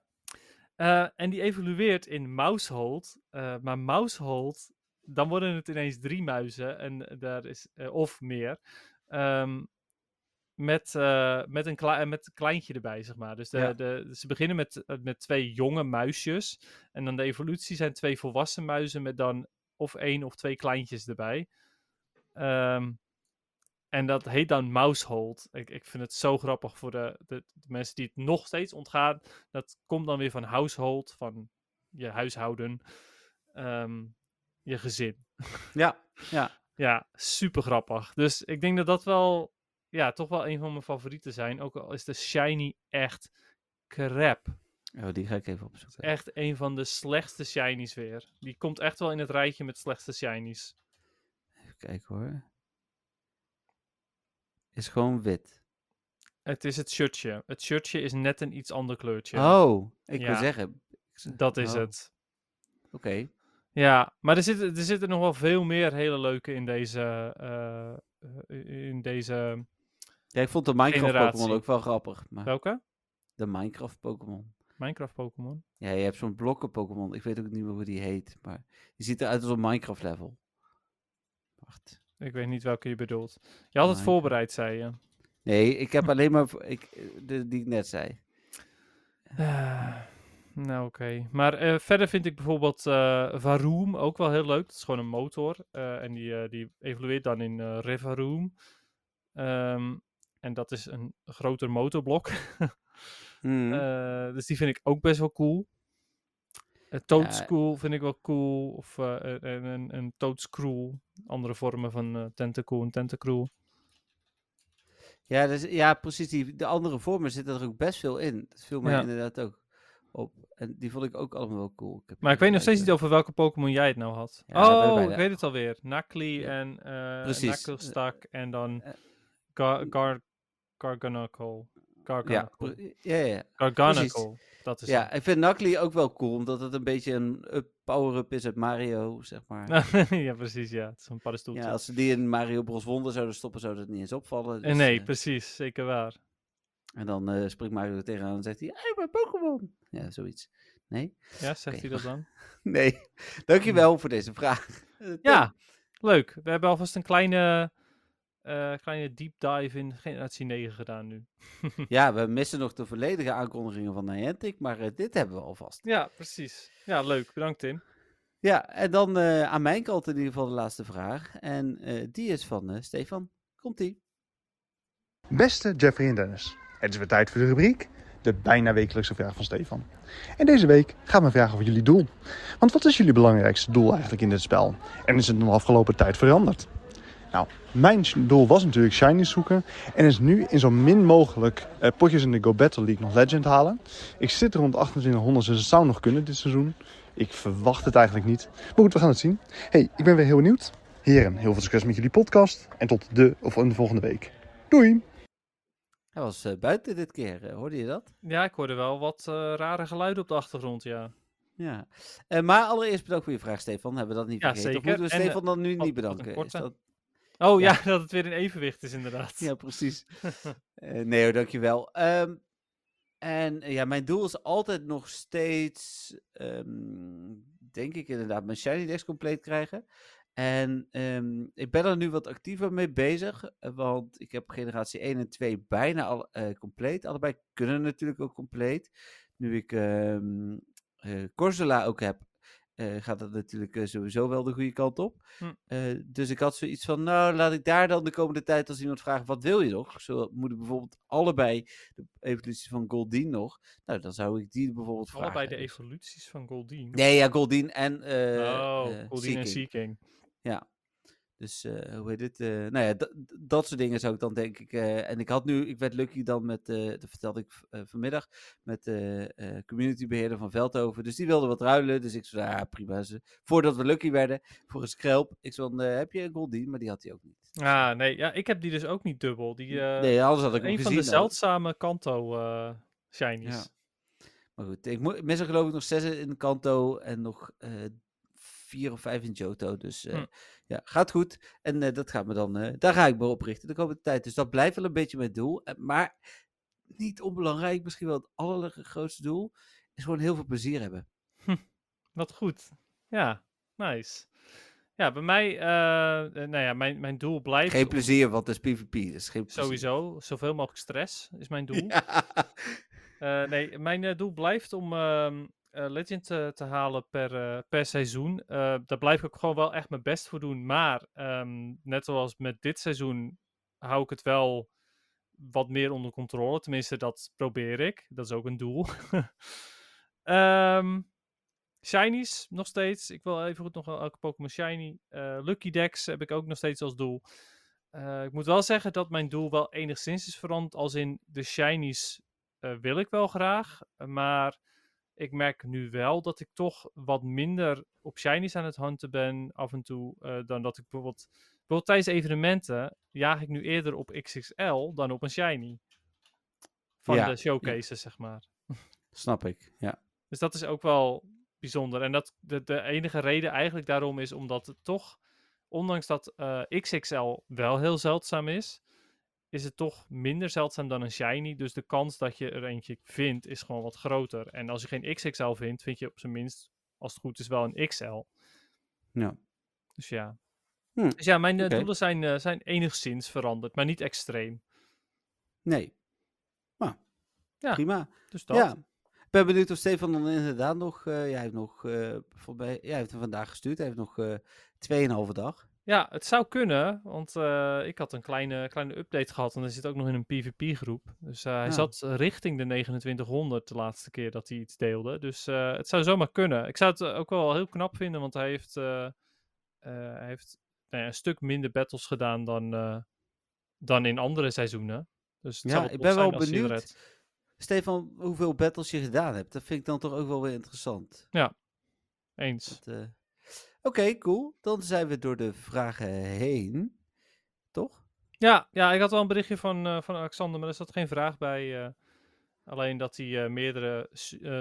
Eh, en die evolueert in Mousehold. eh maar Mousehold, dan worden het ineens drie muizen. En daar is, of meer. ehm, met, met, een met een kleintje erbij, zeg maar. Dus de, Ja. de, ze beginnen met, met twee jonge muisjes. En dan de evolutie zijn twee volwassen muizen met dan of één of twee kleintjes erbij. Ehm, en dat heet dan Mousehold. Ik, ik vind het zo grappig voor de, de, de mensen die het nog steeds ontgaan. Dat komt dan weer van household, van je huishouden, ehm, je gezin. Ja, ja. Ja, super grappig. Dus ik denk dat dat wel, ja, toch wel een van mijn favorieten zijn. Ook al is de Shiny echt crap. Oh, die ga ik even opzoeken. Echt een van de slechtste Shinies weer. Die komt echt wel in het rijtje met slechtste Shinies. Even kijken hoor. Is gewoon wit. Het is het shirtje. Het shirtje is net een iets ander kleurtje. Oh, ik wil Ja. zeggen. ik z- Dat is oh, het. Oké. Ja, maar er zitten, er zitten nog wel veel meer hele leuke in deze. eh, eh, in deze. Ja, ik vond de Minecraft Pokémon Generatie. ook wel grappig. Maar Welke? de Minecraft Pokémon. Minecraft Pokémon. Ja, je hebt zo'n blokken Pokémon. Ik weet ook niet meer hoe die heet. Maar die ziet eruit als een Minecraft level. Wacht. Ik weet niet welke je bedoelt. Je had het voorbereid, zei je. Nee, ik heb alleen maar ik, de, die ik net zei. Eh, nou, oké. Maar eh, verder vind ik bijvoorbeeld eh Varoom ook wel heel leuk. Dat is gewoon een motor. en die, die evolueert dan in eh Rivaroom. Ehm, en dat is een groter motorblok. Eh, dus die vind ik ook best wel cool. Uh, Toad Ja. School vind ik wel cool. Of eh, een, een, een Toad Scroll. Andere vormen van eh Tentacool en Tentacruel. Ja, dus, ja, precies. Die, de andere vormen zitten er ook best veel in. Dat viel mij Ja. inderdaad ook op. En die vond ik ook allemaal wel cool. heb Maar ik weet nog steeds niet over welke Pokémon jij het nou had. Ja, ik oh, ik weet het alweer. Nakli Ja. en eh Precies. Knucklestak en dan Eh, Gar Gar Garganacl. Ja, ja, ja. Garganacl. Dat is Ja, ik vind Knuckly ook wel cool, omdat het een beetje een up, power-up is uit Mario, zeg maar. ja, precies. Ja, het is een paddenstoeltje. Ja, als ze die in Mario Bros. Wonder zouden stoppen, zou dat niet eens opvallen. Dus, nee, eh, precies. Zeker waar. en dan eh, springt Mario er tegenaan en zegt hij, hey, mijn Pokémon! Ja, zoiets. Nee? Ja, zegt hij dat dan? Nee. Dankjewel voor deze vraag. Ja, leuk. We hebben alvast een kleine, eh, kleine deep dive in generatie 9 gedaan nu. Ja, we missen nog de volledige aankondigingen van Niantic, maar eh, dit hebben we alvast. Ja, precies. Ja, leuk. Bedankt Tim. Ja, en dan eh, aan mijn kant in ieder geval de laatste vraag. En eh, die is van eh, Stefan. Komt-ie. Beste Jeffrey en Dennis, het is weer tijd voor de rubriek, de bijna wekelijkse vraag van Stefan. En deze week gaat mijn vraag over jullie doel. Want wat is jullie belangrijkste doel eigenlijk in dit spel? En is het in de afgelopen tijd veranderd? Nou, mijn doel was natuurlijk shinies zoeken en is nu in zo min mogelijk eh, potjes in de Go Battle League nog Legend halen. Ik zit rond 2800, dus het zou nog kunnen dit seizoen. Ik verwacht het eigenlijk niet. Maar goed, we gaan het zien. hey, ik ben weer heel benieuwd. Heren, heel veel succes met jullie podcast en tot de of de volgende week. Doei! Hij was eh, buiten dit keer, eh, hoorde je dat? Ja, ik hoorde wel wat eh, rare geluiden op de achtergrond, ja. Ja. Eh, maar allereerst bedankt voor je vraag, Stefan. Hebben we dat niet Ja, vergeten? Of zeker. moeten we En, Stefan dan nu niet een bedanken? Is dat... Oh ja, Ja. dat het weer in evenwicht is inderdaad. Ja, precies. Eh, nee hoor, dankjewel. Ehm en eh, ja, mijn doel is altijd nog steeds, ehm, denk ik inderdaad, mijn Shiny Dex compleet krijgen. En ehm, ik ben er nu wat actiever mee bezig, eh, want ik heb generatie 1 en 2 bijna al eh, compleet. Allebei kunnen natuurlijk ook compleet. Nu ik eh, Corsola ook heb, eh, gaat dat natuurlijk eh, sowieso wel de goede kant op. Hm. Eh, dus ik had zoiets van, nou laat ik daar dan de komende tijd als iemand vraagt, wat wil je nog? Zo moet ik bijvoorbeeld allebei de evolutie van Goldeen nog. Nou, dan zou ik die bijvoorbeeld vragen. Allebei de Dus- evoluties van Goldeen. Nee, ja, Goldeen en eh oh, Goldeen en. Seeking. Ja. Dus eh, hoe heet het? eh, nou ja, dat- soort dingen zou ik dan denk ik. eh, en ik had nu, ik werd lucky dan met, dat vertelde ik vanmiddag, met de eh communitybeheerder van Veldhoven. Dus die wilde wat ruilen. Dus ik zei, ja prima. Ze, voordat we lucky werden voor een schelp. Ik zei, heb je een Goldien? Maar die had hij ook niet. Ah, nee, ja, ik heb die dus ook niet dubbel. Die, nee, anders had ik een van de zeldzame Kanto shinies. Ja. Maar goed, ik moet, er geloof ik nog zes in Kanto en nog vier of vijf in Johto. Dus Hm. Ja, gaat goed. En eh, dat gaat me dan, eh, daar ga ik me op richten de komende tijd. Dus dat blijft wel een beetje mijn doel. Eh, maar niet onbelangrijk, misschien wel het allergrootste doel, is gewoon heel veel plezier hebben. Wat goed. Ja, nice. Ja, bij mij, eh, nou ja, mijn, mijn doel blijft Geen plezier, want het is PvP. Dus geen plezier. sowieso zoveel mogelijk stress is mijn doel. Ja. Nee, mijn doel blijft om ehm, eh, Legend te, halen per, eh, per seizoen. Eh, daar blijf ik ook gewoon wel echt mijn best voor doen. Maar ehm, net zoals met dit seizoen hou ik het wel wat meer onder controle. Tenminste, dat probeer ik. Dat is ook een doel. Ehm Shinies nog steeds. Ik wil even goed nog elke Pokémon Shiny. Eh, Lucky Dex heb ik ook nog steeds als doel. Eh, ik moet wel zeggen dat mijn doel wel enigszins is veranderd. Als in de Shinies eh, wil ik wel graag. eh, maar ik merk nu wel dat ik toch wat minder op Shinies aan het hunten ben af en toe. eh, dan dat ik bijvoorbeeld, bijvoorbeeld tijdens evenementen jaag ik nu eerder op XXL dan op een Shiny. Van Ja, de ja. showcases, zeg maar. Snap ik, ja. Dus dat is ook wel bijzonder. En dat de, de enige reden eigenlijk daarom is omdat het toch, ondanks dat eh, XXL wel heel zeldzaam is, is het toch minder zeldzaam dan een shiny. Dus de kans dat je er eentje vindt is gewoon wat groter. En als je geen XXL vindt, vind je op zijn minst, als het goed is, wel een XL. ja. Dus ja. Hm, Dus ja, mijn eh, doelen zijn, eh, zijn enigszins veranderd, maar niet extreem. Nee. Nou, Ja, prima. Dus dat. Ja. Ik ben benieuwd of Stefan dan inderdaad nog... eh jij heeft nog... mij, jij heeft hem vandaag gestuurd. Hij heeft nog eh 2,5 dag. Ja, het zou kunnen, want eh, ik had een kleine, kleine update gehad en hij zit ook nog in een PvP-groep. Dus eh, hij Ja. zat richting de 2900 de laatste keer dat hij iets deelde. Dus eh, het zou zomaar kunnen. Ik zou het ook wel heel knap vinden, want hij heeft, hij heeft nou ja, een stuk minder battles gedaan dan, dan in andere seizoenen. Dus het Ja, zou ik ben wel benieuwd. Stefan, hoeveel battles je gedaan hebt. Dat vind ik dan toch ook wel weer interessant. Eens. Dat, Oké, cool. Dan zijn we door de vragen heen. Toch? Ja, ja, ik had wel een berichtje van, eh, van Alexander, maar er zat geen vraag bij. eh, alleen dat hij eh, meerdere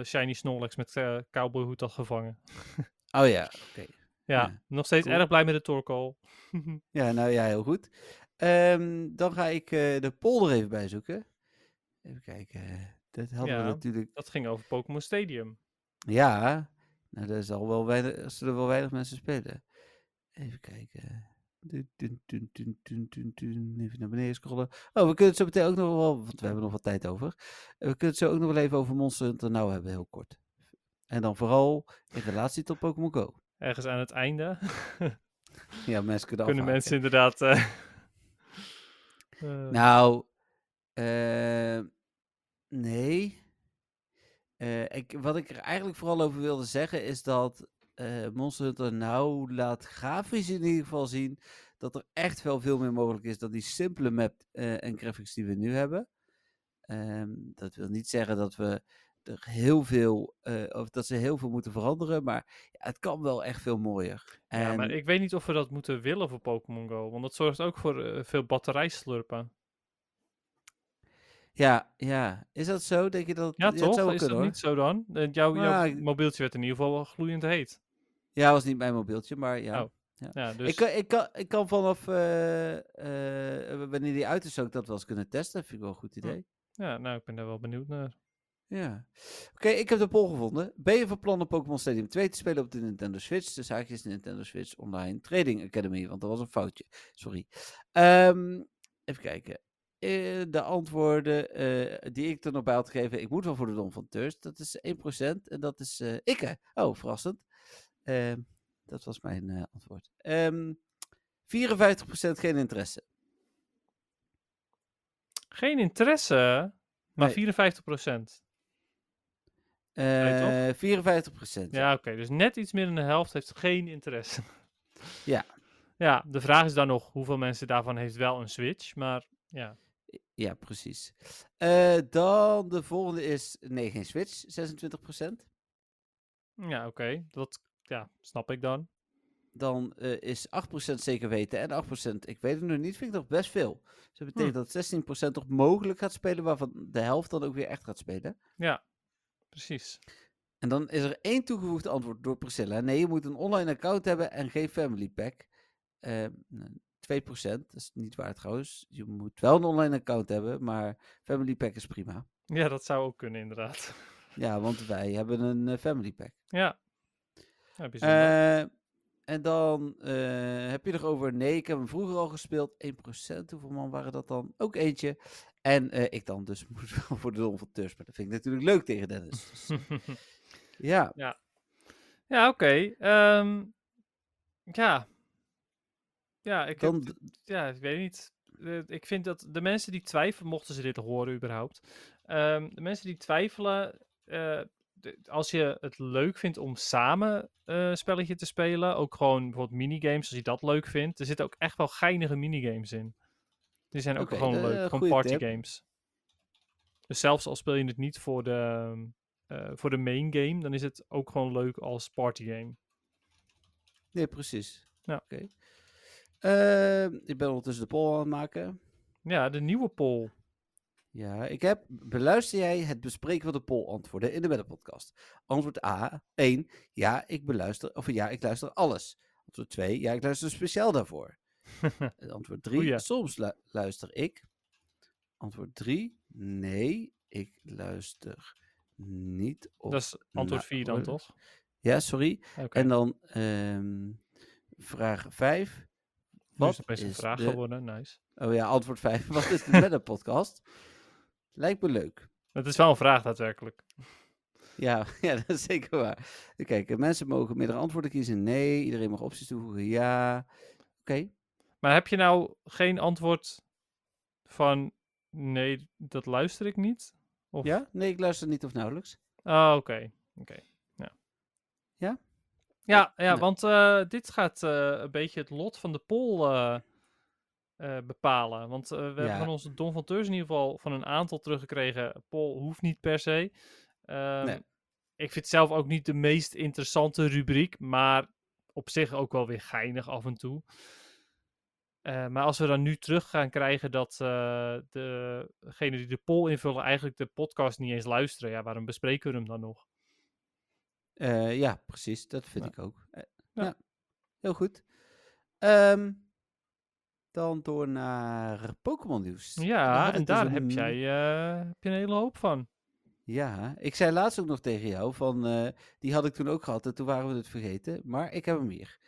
shiny Snorlax met cowboyhoed had gevangen. Oh ja, oké. Ja, Ja, nog steeds cool. erg blij met de Torkoal. Ja, nou ja, heel goed. Ehm, dan ga ik de polder even bijzoeken. Even kijken. Dat hadden we Ja. natuurlijk. Dat ging over Pokémon Stadium. Ja, nou, daar zal wel weinig, zullen wel weinig mensen spelen. Even kijken. Dun, dun, dun, dun, dun, dun, dun. Even naar beneden scrollen. Oh, we kunnen het zo meteen ook nog wel, want we hebben nog wat tijd over. Eh, We kunnen het zo ook nog wel even over Monster Hunter nou hebben, heel kort. En dan vooral in relatie tot Pokémon Go. Ergens aan het einde Ja, mensen kunnen kunnen afhaken. mensen inderdaad... eh, Nou, eh, nee. Eh, ik, wat ik er eigenlijk vooral over wilde zeggen is dat eh Monster Hunter nou laat grafisch in ieder geval zien dat er echt wel veel meer mogelijk is dan die simpele map eh, en graphics die we nu hebben. Ehm, dat wil niet zeggen dat we er heel veel, of dat ze heel veel moeten veranderen, maar ja, het kan wel echt veel mooier. ja, En- maar ik weet niet of we dat moeten willen voor Pokémon Go. Want dat zorgt ook voor veel batterijslurpen. Ja, ja, is dat zo? Denk je dat? Ja, het toch? zou wel Is kunnen, dat hoor. niet zo dan? Eh, jouw, mobieltje werd in ieder geval wel gloeiend heet. Ja, was niet mijn mobieltje, maar ja. Oh, Ja, dus... Ik, kan, ik, kan, ik kan vanaf eh, eh, wanneer die uit is, zou ik dat wel eens kunnen testen. Vind ik wel een goed idee. Ja, nou, ik ben daar wel benieuwd naar. Ja. Oké, ik heb de poll gevonden. Ben je van plan om Pokémon Stadium 2 te spelen op de Nintendo Switch? De zaak is Nintendo Switch Online Trading Academy, want dat was een foutje. Sorry. Ehm, even kijken. Eh, de antwoorden eh, die ik er nog bij had gegeven. Ik moet wel voor de Dom van Thirst. Dat is 1%. En dat is eh ikke. Oh, verrassend. Ehm, dat was mijn antwoord. Ehm 54% geen interesse. Geen interesse, maar Nee. 54 procent. Eh 54%. Ja, oké. dus net iets meer dan de helft heeft geen interesse. Ja. Ja, de vraag is dan nog hoeveel mensen daarvan heeft wel een Switch. Maar ja, Ja, precies. Eh, dan de volgende is. Nee, geen Switch, 26%. ja oké. Dat ja, snap ik dan. dan eh, is 8% zeker weten en 8% ik weet het nog niet, vind ik nog best veel. Dus dat betekent dat 16% toch mogelijk gaat spelen, waarvan de helft dan ook weer echt gaat spelen. Ja, precies. En dan is er één toegevoegde antwoord door Priscilla. Nee, je moet een online account hebben en geen family pack. Ehm, 2%, dat is niet waar trouwens. Je moet wel een online account hebben, maar family pack is prima. Ja, dat zou ook kunnen, inderdaad. Ja, want wij hebben een eh, family pack. Ja. ja. Eh, en dan eh, heb je nog over, nee, ik heb hem vroeger al gespeeld. 1%, hoeveel man waren dat dan? Ook eentje. En ik dan dus moet wel voor de Don van. Maar dat vind ik natuurlijk leuk tegen Dennis. Dus, eh, ja, ja, oké. ehm, ja. Ja, ik, dan, ja, ik weet niet. Ik vind dat de mensen die twijfelen, mochten ze dit horen überhaupt. ehm, de mensen die twijfelen, eh, de- als je het leuk vindt om samen een spelletje te spelen, ook gewoon bijvoorbeeld minigames, als je dat leuk vindt, er zitten ook echt wel geinige minigames in. Die zijn ook gewoon eh, leuk, gewoon partygames. Dus zelfs al speel je het niet voor de, voor de main game, dan is het ook gewoon leuk als partygame. nee, precies. Ja. Oké. Ehm, ik ben ondertussen de poll aan het maken. Ja, de nieuwe poll. Ja, ik heb. Beluister jij het bespreken van de poll antwoorden in de Wedden podcast? Antwoord A. 1. Ja, ik beluister. Of ja, ik luister alles. Antwoord 2. Ja, ik luister speciaal daarvoor. Antwoord 3. Goeie. Soms lu- luister ik. Antwoord 3. Nee, ik luister niet. Of Dat is antwoord na- 4 dan, toch? Ja, sorry. En dan ehm, vraag 5. Is Wat best een is vraag de- geworden, nice. Oh ja, antwoord 5. Wat is de Wedden podcast? Lijkt me leuk. Het is wel een vraag daadwerkelijk. Ja, ja, dat is zeker waar. Kijk, eh, mensen mogen meerdere antwoorden kiezen. Nee, iedereen mag opties toevoegen. Ja. Oké. Maar heb je nou geen antwoord van nee, dat luister ik niet? Of... Ja? Nee, ik luister niet of nauwelijks. Oh, oké. Oké. Ja. Ja? Ja, ja want eh, dit gaat eh, een beetje het lot van de poll eh, bepalen. Want we hebben van onze Don van Teurs in ieder geval van een aantal teruggekregen. Poll hoeft niet per se. Ehm, Nee. Ik vind het zelf ook niet de meest interessante rubriek, maar op zich ook wel weer geinig af en toe. Maar als we dan nu terug gaan krijgen dat degenen die de poll invullen eigenlijk de podcast niet eens luisteren, ja, waarom bespreken we hem dan nog? Eh, ja, precies. Dat vind Ja. ik ook. Eh, Ja. ja. Heel goed. Ehm, dan door naar Pokémon nieuws. Daar Ja, had en dus daar een- heb jij eh, heb je een hele hoop van. Ja, ik zei laatst ook nog tegen jou van, die had ik toen ook gehad en toen waren we het vergeten. Maar ik heb hem hier.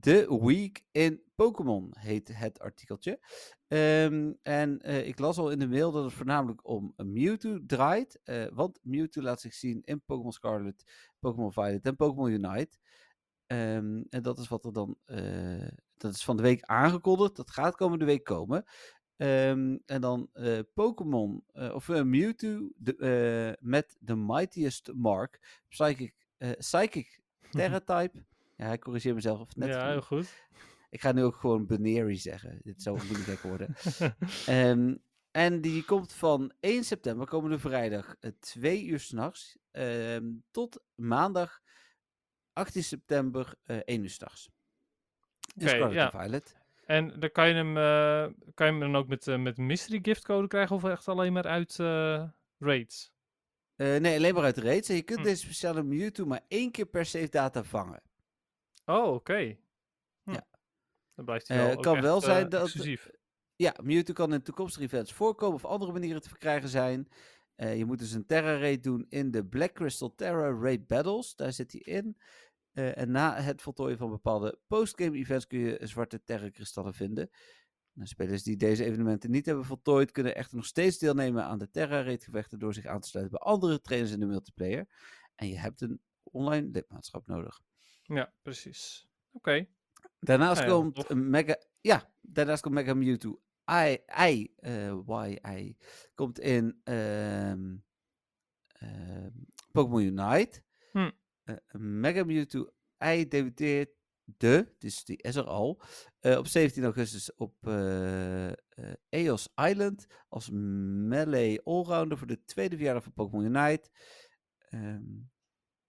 The Week in Pokémon heet het artikeltje. Ehm, en eh, ik las al in de mail dat het voornamelijk om Mewtwo draait. eh, want Mewtwo laat zich zien in Pokémon Scarlet, Pokémon Violet en Pokémon Unite. Ehm, en dat is wat er dan, eh, dat is van de week aangekondigd. Dat gaat komende week komen. Ehm, en dan Pokémon, of Mewtwo de, met de Mightiest Mark, Psychic, Psychic Terra-type. Ja, ik corrigeer mezelf net. ja, heel goed. Ik ga nu ook gewoon Baneri zeggen. Dit zou niet gek worden. Ehm, en die komt van 1 september, komende vrijdag, eh, 2 uur s'nachts, ehm tot maandag 18 september, eh 1 uur s'nachts. In Oké, ja. en Violet. En dan kan je hem, eh, kan je hem dan ook met, eh, met mystery giftcode krijgen of echt alleen maar uit eh, raids? Eh, nee, alleen maar uit raids. En je kunt Hm. deze speciale Mewtwo maar één keer per save data vangen. Oh, oké. Hm. Ja. Dan blijft hij Eh, wel ook kan echt, wel eh, zijn dat- exclusief. Ja, Mewtwo kan in toekomstige events voorkomen of andere manieren te verkrijgen zijn. Eh, je moet dus een Terra raid doen in de Black Crystal Terra Raid Battles. Daar zit hij in. Eh, en na het voltooien van bepaalde postgame events kun je zwarte Terra kristallen vinden. Nou, spelers die deze evenementen niet hebben voltooid, kunnen echter nog steeds deelnemen aan de Terra raid gevechten door zich aan te sluiten bij andere trainers in de multiplayer. En je hebt een online lidmaatschap nodig. Ja, precies. Oké. Daarnaast Nou ja, komt tof. Mega. Ja, daarnaast komt Mega Mewtwo. I, I, Y, I. Komt in ehm, Pokémon Unite. Hm. Eh, Mega Mewtwo I debuteert de, dus die is er al, eh, op 17 augustus op eh, Eos Island als melee allrounder voor de tweede verjaardag van Pokémon Unite. Ehm,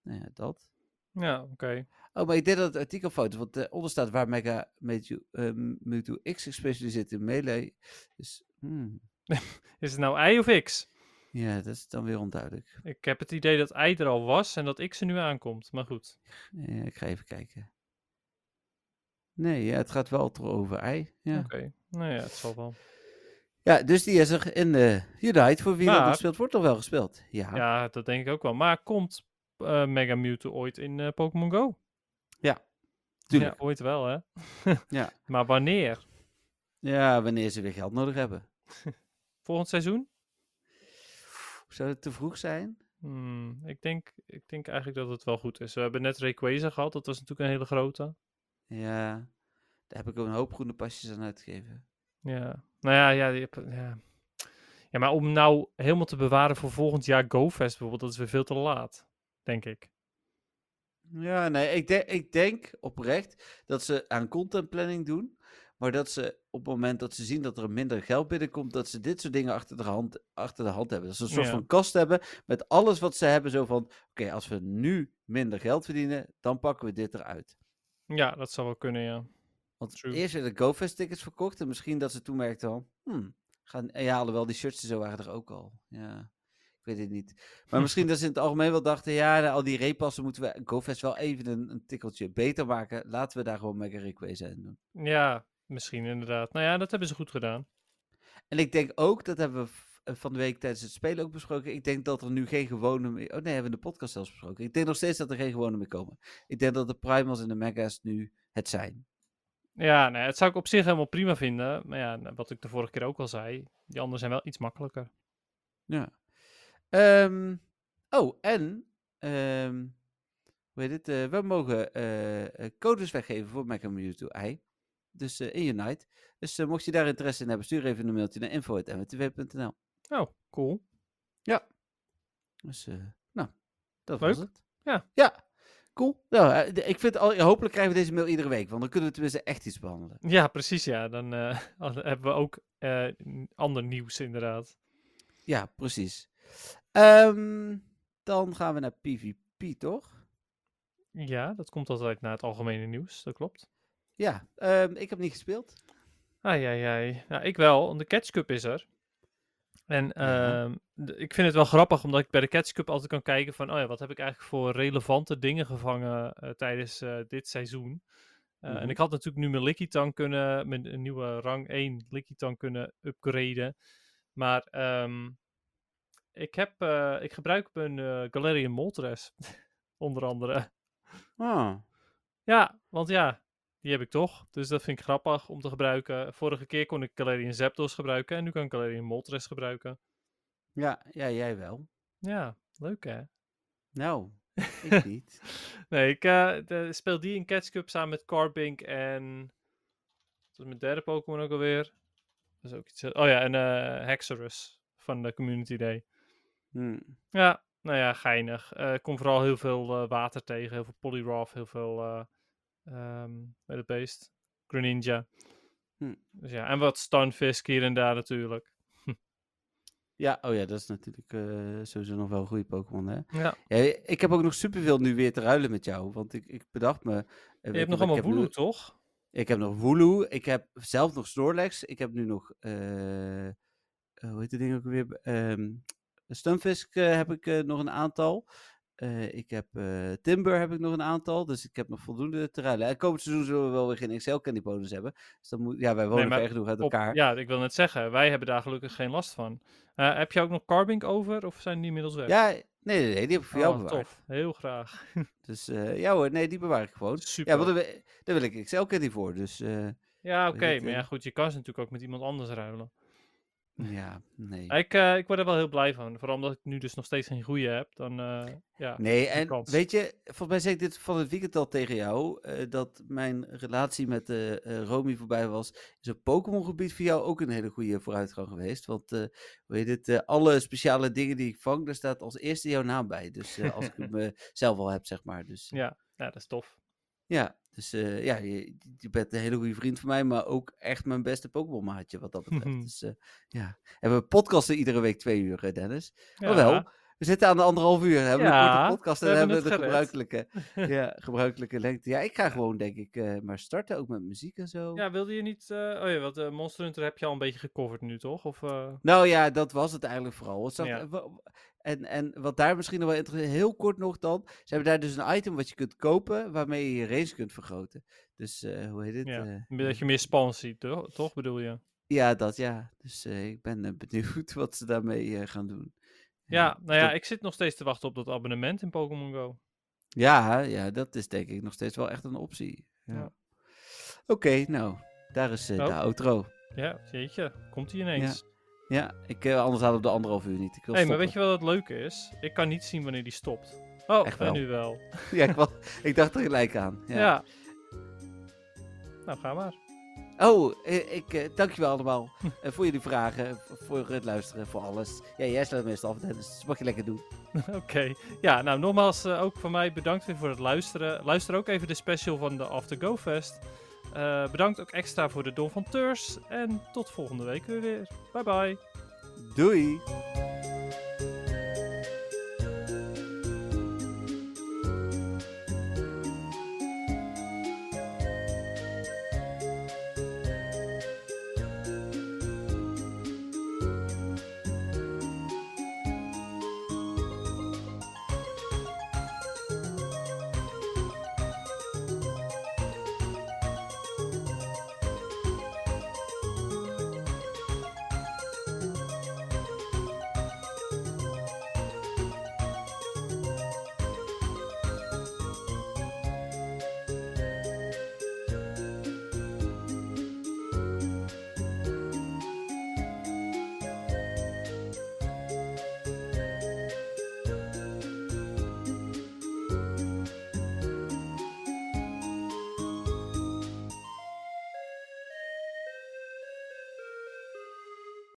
nou ja, dat. Ja, oké. Oh, maar ik deed dat het artikel fout, is, want eronder staat waar Mega Mewtwo, eh, Mewtwo X gespecialiseerd in melee. Dus, hmm, Is het nou I of X? ja, dat is dan weer onduidelijk. Ik heb het idee dat I er al was en dat X er nu aankomt. Maar goed. Ja, ik ga even kijken. Nee, ja, het gaat wel over ei. Ja. Oké. Nou ja, het zal wel. ja, dus die is er in de Unite. Voor wie dat Maar- nog speelt, wordt toch wel gespeeld. Ja, Ja, dat denk ik ook wel. Maar komt eh, Mega Mewtwo ooit in eh, Pokémon Go? Tuurlijk. Ja, ooit wel, hè? Ja. Maar wanneer? Ja, wanneer ze weer geld nodig hebben. Volgend seizoen? Zou het te vroeg zijn? Hmm, ik, denk, ik denk eigenlijk dat het wel goed is. We hebben net Rayquaza gehad. Dat was natuurlijk een hele grote. Ja, daar heb ik ook een hoop groene pasjes aan uitgegeven. Ja. Nou ja, ja, ja. Ja, maar om nou helemaal te bewaren voor volgend jaar GoFest bijvoorbeeld, dat is weer veel te laat. Denk ik. Ja, nee, ik, denk ik denk oprecht dat ze aan content planning doen. Maar dat ze op het moment dat ze zien dat er minder geld binnenkomt, dat ze dit soort dingen achter de hand, achter de hand hebben. Dat ze een soort Ja. van kast hebben met alles wat ze hebben. Zo van, oké, als we nu minder geld verdienen, dan pakken we dit eruit. Ja, dat zou wel kunnen, ja. Want True. eerst werden de GoFest tickets verkocht en misschien dat ze toen merkten van, hmm, gaan, ja, alhoewel die shirts zo waren er ook al. Ja, weet het niet. Maar misschien dat ze in het algemeen wel dachten, ja, na al die repassen moeten we GoFest wel even een, een tikkeltje beter maken. Laten we daar gewoon Mega Rayquaza in doen. Ja, misschien inderdaad. Nou ja, dat hebben ze goed gedaan. En ik denk ook, dat hebben we eh, van de week tijdens het spelen ook besproken. Ik denk dat er nu geen gewone meer. Oh nee, hebben we in de podcast zelfs besproken. Ik denk nog steeds dat er geen gewone meer komen. Ik denk dat de Primals en de Mega's nu het zijn. Ja, nou, ja, het zou ik op zich helemaal prima vinden. Maar ja, nou, wat ik de vorige keer ook al zei, die anderen zijn wel iets makkelijker. Ja. Ehm, oh, en. ehm hoe heet het? eh, we mogen eh, eh, codes weggeven voor Mega Mewtwo I. Dus eh, in Unite. Dus mocht je daar interesse in hebben, stuur even een mailtje naar info.mwtw.nl. Oh, cool. Dus, eh, nou, dat Leuk. was het. Ja. Ja, cool. Nou, ik vind al, hopelijk krijgen we deze mail iedere week, want dan kunnen we tenminste echt iets behandelen. Ja, precies, ja. Dan hebben we ook ander nieuws, inderdaad. Ja, precies. Ehm, dan gaan we naar PvP, toch? Ja, dat komt altijd naar het algemene nieuws, dat klopt. Ja, ehm, ik heb niet gespeeld. Ai, ai, ai. Nou, ik wel, want de Catch Cup is er. En Ja. ehm, de- ik vind het wel grappig, omdat ik bij de Catch Cup altijd kan kijken van, oh ja, wat heb ik eigenlijk voor relevante dingen gevangen eh, tijdens eh, dit seizoen. Eh, Mhm. En ik had natuurlijk nu mijn Lickitung kunnen, mijn een nieuwe rang 1 Lickitung kunnen upgraden. Maar ehm, ik, heb, eh, ik gebruik mijn eh, Galarian Moltres, onder andere. Ah, Ja, want ja, die heb ik toch. Dus dat vind ik grappig om te gebruiken. Vorige keer kon ik Galarian Zapdos gebruiken en nu kan ik Galarian Moltres gebruiken. ja, ja, jij wel. Ja, leuk hè? Nou, ik niet. Nee, ik de- speel die in Catch Cup samen met Carbink en... Dat is mijn derde Pokémon ook alweer. Dat is ook iets... Oh ja, en Hexorus van de Community Day. Hm. Ja, nou ja, geinig. Eh, kom vooral heel veel eh, water tegen, heel veel Poliwrath, heel veel... eh ehm bij het beest. Greninja. Hm. Dus ja, en wat Stunfisk hier en daar natuurlijk. Ja, oh ja, dat is natuurlijk eh, sowieso nog wel een goede Pokémon, hè? Ja. Ja, ik heb ook nog superveel nu weer te ruilen met jou, want ik, ik bedacht me... weet Je hebt nog allemaal Wooloo, toch? Ik heb nog Wooloo, ik heb zelf nog Snorlax, ik heb nu nog... hoe heet die ding ook weer? Ehm Stunfisk eh, heb ik eh, nog een aantal. Eh, ik heb eh, Timber heb ik nog een aantal, dus ik heb nog voldoende te ruilen. En komend seizoen zullen we wel weer geen XL Candy Bonus hebben. Dus dan moet, ja, wij wonen maar ver genoeg uit Op- elkaar. ja, ik wil net zeggen, wij hebben daar gelukkig geen last van. Heb je ook nog Carbink over of zijn die inmiddels weg? Ja, nee, nee, nee, die heb ik voor jou Oh, bewaard. tof. Heel graag. Dus ja hoor, nee, die bewaar ik gewoon. Super. Ja, want daar, wil- ik XL Candy voor, dus Ja, oké. Maar ja, goed, je kan ze natuurlijk ook met iemand anders ruilen. Ja, nee. Ik, eh, ik word er wel heel blij van. Vooral omdat ik nu dus nog steeds geen goede heb. Dan, eh, ja. Nee, en kans. weet je, volgens mij zei ik dit van het weekend al tegen jou, eh, dat mijn relatie met Romy voorbij was. Is op Pokémon gebied voor jou ook een hele goede vooruitgang geweest. Want, weet het, alle speciale dingen die ik vang, daar staat als eerste jouw naam bij. Dus als ik hem zelf al heb, zeg maar. Dus Ja, ja, dat is tof. ja, dus eh, ja, je, je bent een hele goede vriend van mij, maar ook echt mijn beste Pokémon maatje wat dat betreft. dus eh, ja, en we podcasten iedere week twee uur, hè, Dennis. Ja, Maar wel, We zitten aan de anderhalf uur. We hebben Ja, een korte podcast en we hebben hebben de gebruikelijke, ja, gebruikelijke lengte. Ja, ik ga gewoon denk ik eh, maar starten, ook met muziek en zo. Ja, wilde je niet... eh, oh ja, wat eh, Monster Hunter heb je al een beetje gecoverd nu, toch? Of, eh, Nou ja, dat was het eigenlijk vooral. Het Ja. En, en wat daar misschien nog wel interessant heel kort nog dan. Ze hebben daar dus een item wat je kunt kopen, waarmee je je range kunt vergroten. Dus eh, hoe heet het? ja, eh, dat je meer spans ziet, toch, toch bedoel je? ja, dat ja. Dus eh, ik ben benieuwd wat ze daarmee gaan doen. Ja, nou ja, ik zit nog steeds te wachten op dat abonnement in Pokémon Go. Ja, ja, dat is denk ik nog steeds wel echt een optie. Ja. Ja. Oké, nou, daar is eh, de outro. Ja, jeetje, komt hij ineens. Ja, ik, eh, anders hadden we de anderhalf uur niet. Ik wil Hé, maar weet je wat het leuke is? Ik kan niet zien wanneer die stopt. Oh, Echt en wel. nu wel. Ja, ik, was- ik dacht er gelijk aan. Ja. Ja. Nou, ga maar. Oh, eh, ik eh, dank je wel allemaal voor jullie vragen, voor het luisteren, voor alles. Ja, jij sluit meestal af, dus dat mag je lekker doen. Oké. Ja, nou nogmaals ook van mij bedankt weer voor het luisteren. Luister ook even de special van de After Go Fest. Eh, bedankt ook extra voor de Don van Teurs. En tot volgende week weer. Bye bye. Doei!